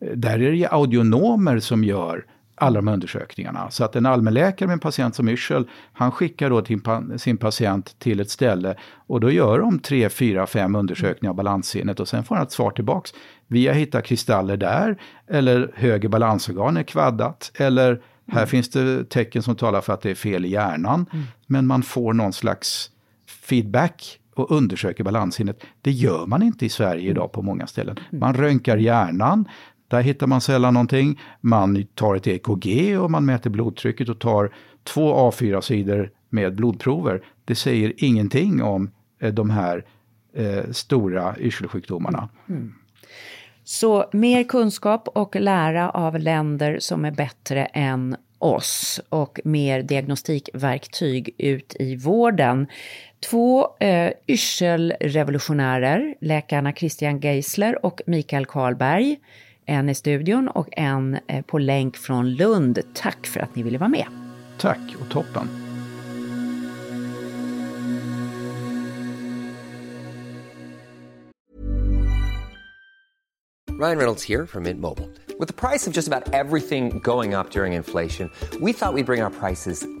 eh, där är det audionomer som gör alla de här undersökningarna. Så att en allmänläkare med en patient som yrsel, han skickar då till sin patient till ett ställe och då gör de tre, fyra, fem undersökningar av balanssinnet och sen får han ett svar tillbaks. Vi har hittat kristaller där, eller höger balansorgan är kvaddat, eller här mm. finns det tecken som talar för att det är fel i hjärnan. Mm. Men man får någon slags feedback och undersöker balanssinnet. Det gör man inte i Sverige idag på många ställen. Man röntgar hjärnan, där hittar man sällan någonting. Man tar ett EKG och man mäter blodtrycket och tar två A4-sidor med blodprover. Det säger ingenting om eh, de här eh, stora yrselsjukdomarna. Mm. Så mer kunskap och lära av länder som är bättre än oss och mer diagnostikverktyg ut i vården. Två eh, yrselrevolutionärer, läkarna Christian Geisler och Mikael Karlberg, en i studion och en eh, på länk från Lund. Tack för att ni ville vara med. Tack och toppen. Ryan Reynolds here from Mint Mobile. With the price of just about everything going up during inflation, we thought we'd bring our prices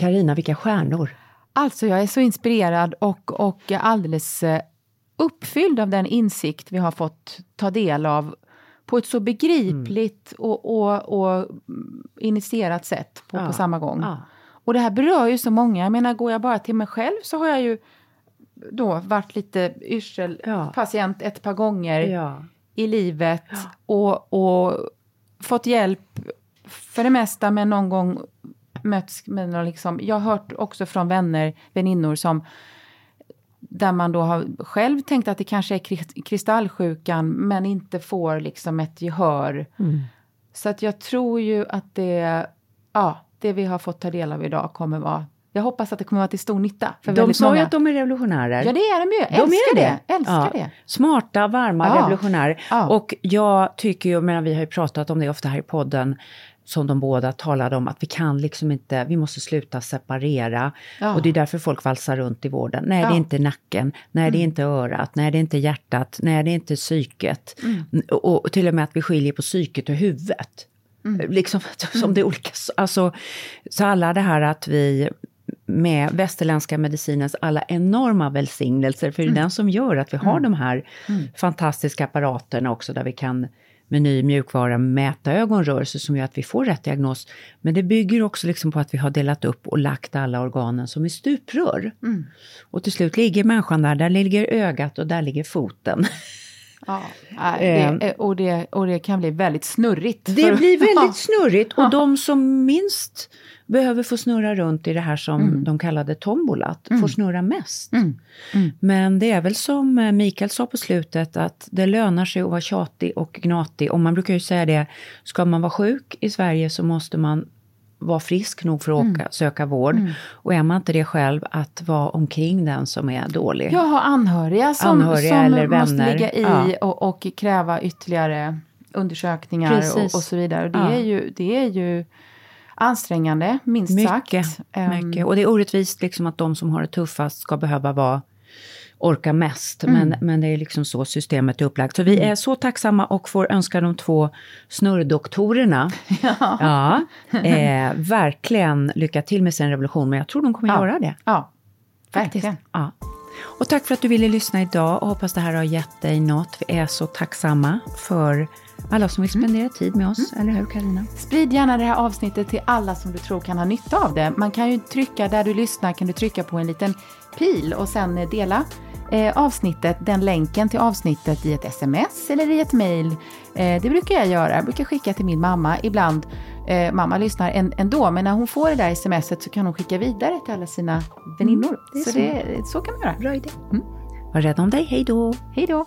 Karina, vilka stjärnor! Alltså, jag är så inspirerad och, och alldeles eh, uppfylld av den insikt vi har fått ta del av på ett så begripligt mm. och, och, och, initierat sätt på, ja. på samma gång. Ja. Och det här berör ju så många. Jag menar, går jag bara till mig själv så har jag ju då varit lite yrselpatient ja. ett par gånger i livet och, och fått hjälp för det mesta, men någon gång mötts med liksom, jag har hört också från vänner, väninnor som där man då har själv tänkt att det kanske är kristallsjukan men inte får liksom ett gehör. Mm. Så att jag tror ju att det, ja, det vi har fått ta del av idag kommer vara jag hoppas att det kommer vara till stor nytta. För de sa ju att de är revolutionärer. Ja, det är de ju. Jag de älskar det. det. Älskar ja. det. Smarta, varma ja. revolutionärer. Ja. Och jag tycker ju, men vi har ju pratat om det ofta här i podden, som de båda talade om, att vi kan liksom inte, vi måste sluta separera. Ja. Och det är därför folk valsar runt i vården. Nej, ja. det är inte nacken, nej, mm. det är mm. inte örat, nej, det är inte hjärtat, nej, det är inte psyket. Mm. Och, och, till och med att vi skiljer på psyket och huvudet. Mm. Liksom som det är olika, alltså, så alla det här att vi med västerländska medicinens alla enorma välsignelser, för det är mm. den som gör att vi har mm. de här mm. fantastiska apparaterna också, där vi kan med ny mjukvara mäta ögonrörelser som gör att vi får rätt diagnos. Men det bygger också liksom på att vi har delat upp och lagt alla organen som i stuprör. Mm. Och till slut ligger människan där, där ligger ögat och där ligger foten. Ja, det, och, det, och det kan bli väldigt snurrigt. Det blir väldigt snurrigt och de som minst behöver få snurra runt i det här som mm. de kallade tombolat, mm. får snurra mest. Mm. Mm. Men det är väl som eh, Mikael sa på slutet, att det lönar sig att vara tjatig och gnatig. Och man brukar ju säga det, ska man vara sjuk i Sverige så måste man vara frisk nog för att åka, mm. söka vård. Mm. Och är man inte det själv, att vara omkring den som är dålig. Jag har anhöriga som, anhöriga som eller måste vänner. ligga i ja. och, och, kräva ytterligare undersökningar och, och, så vidare. Och det, ja. är ju, det är ju ansträngande, minst mycket, sagt. Mycket. Och det är orättvist liksom att de som har det tuffast ska behöva vara orka mest. Mm. Men, men det är liksom så systemet är upplagt. Så vi mm. är så tacksamma och får önska de två snurrdoktorerna ja. ja eh, verkligen lycka till med sin revolution. Men jag tror de kommer ja. göra det. Ja, verkligen. Ja. Och tack för att du ville lyssna idag och hoppas det här har gett dig något. Vi är så tacksamma för alla som vill spendera mm. tid med oss, mm. eller hur Karina? Sprid gärna det här avsnittet till alla som du tror kan ha nytta av det. Man kan ju trycka, där du lyssnar kan du trycka på en liten pil och sen dela eh, avsnittet, den länken till avsnittet i ett sms eller i ett mail. Eh, det brukar jag göra, jag brukar skicka till min mamma ibland. Eh, mamma lyssnar en, ändå, men när hon får det där smset så kan hon skicka vidare till alla sina väninnor. Mm, det så, så. Det, så kan man göra. Bra idé. Mm. Var rädd om dig, hej då! Hej då!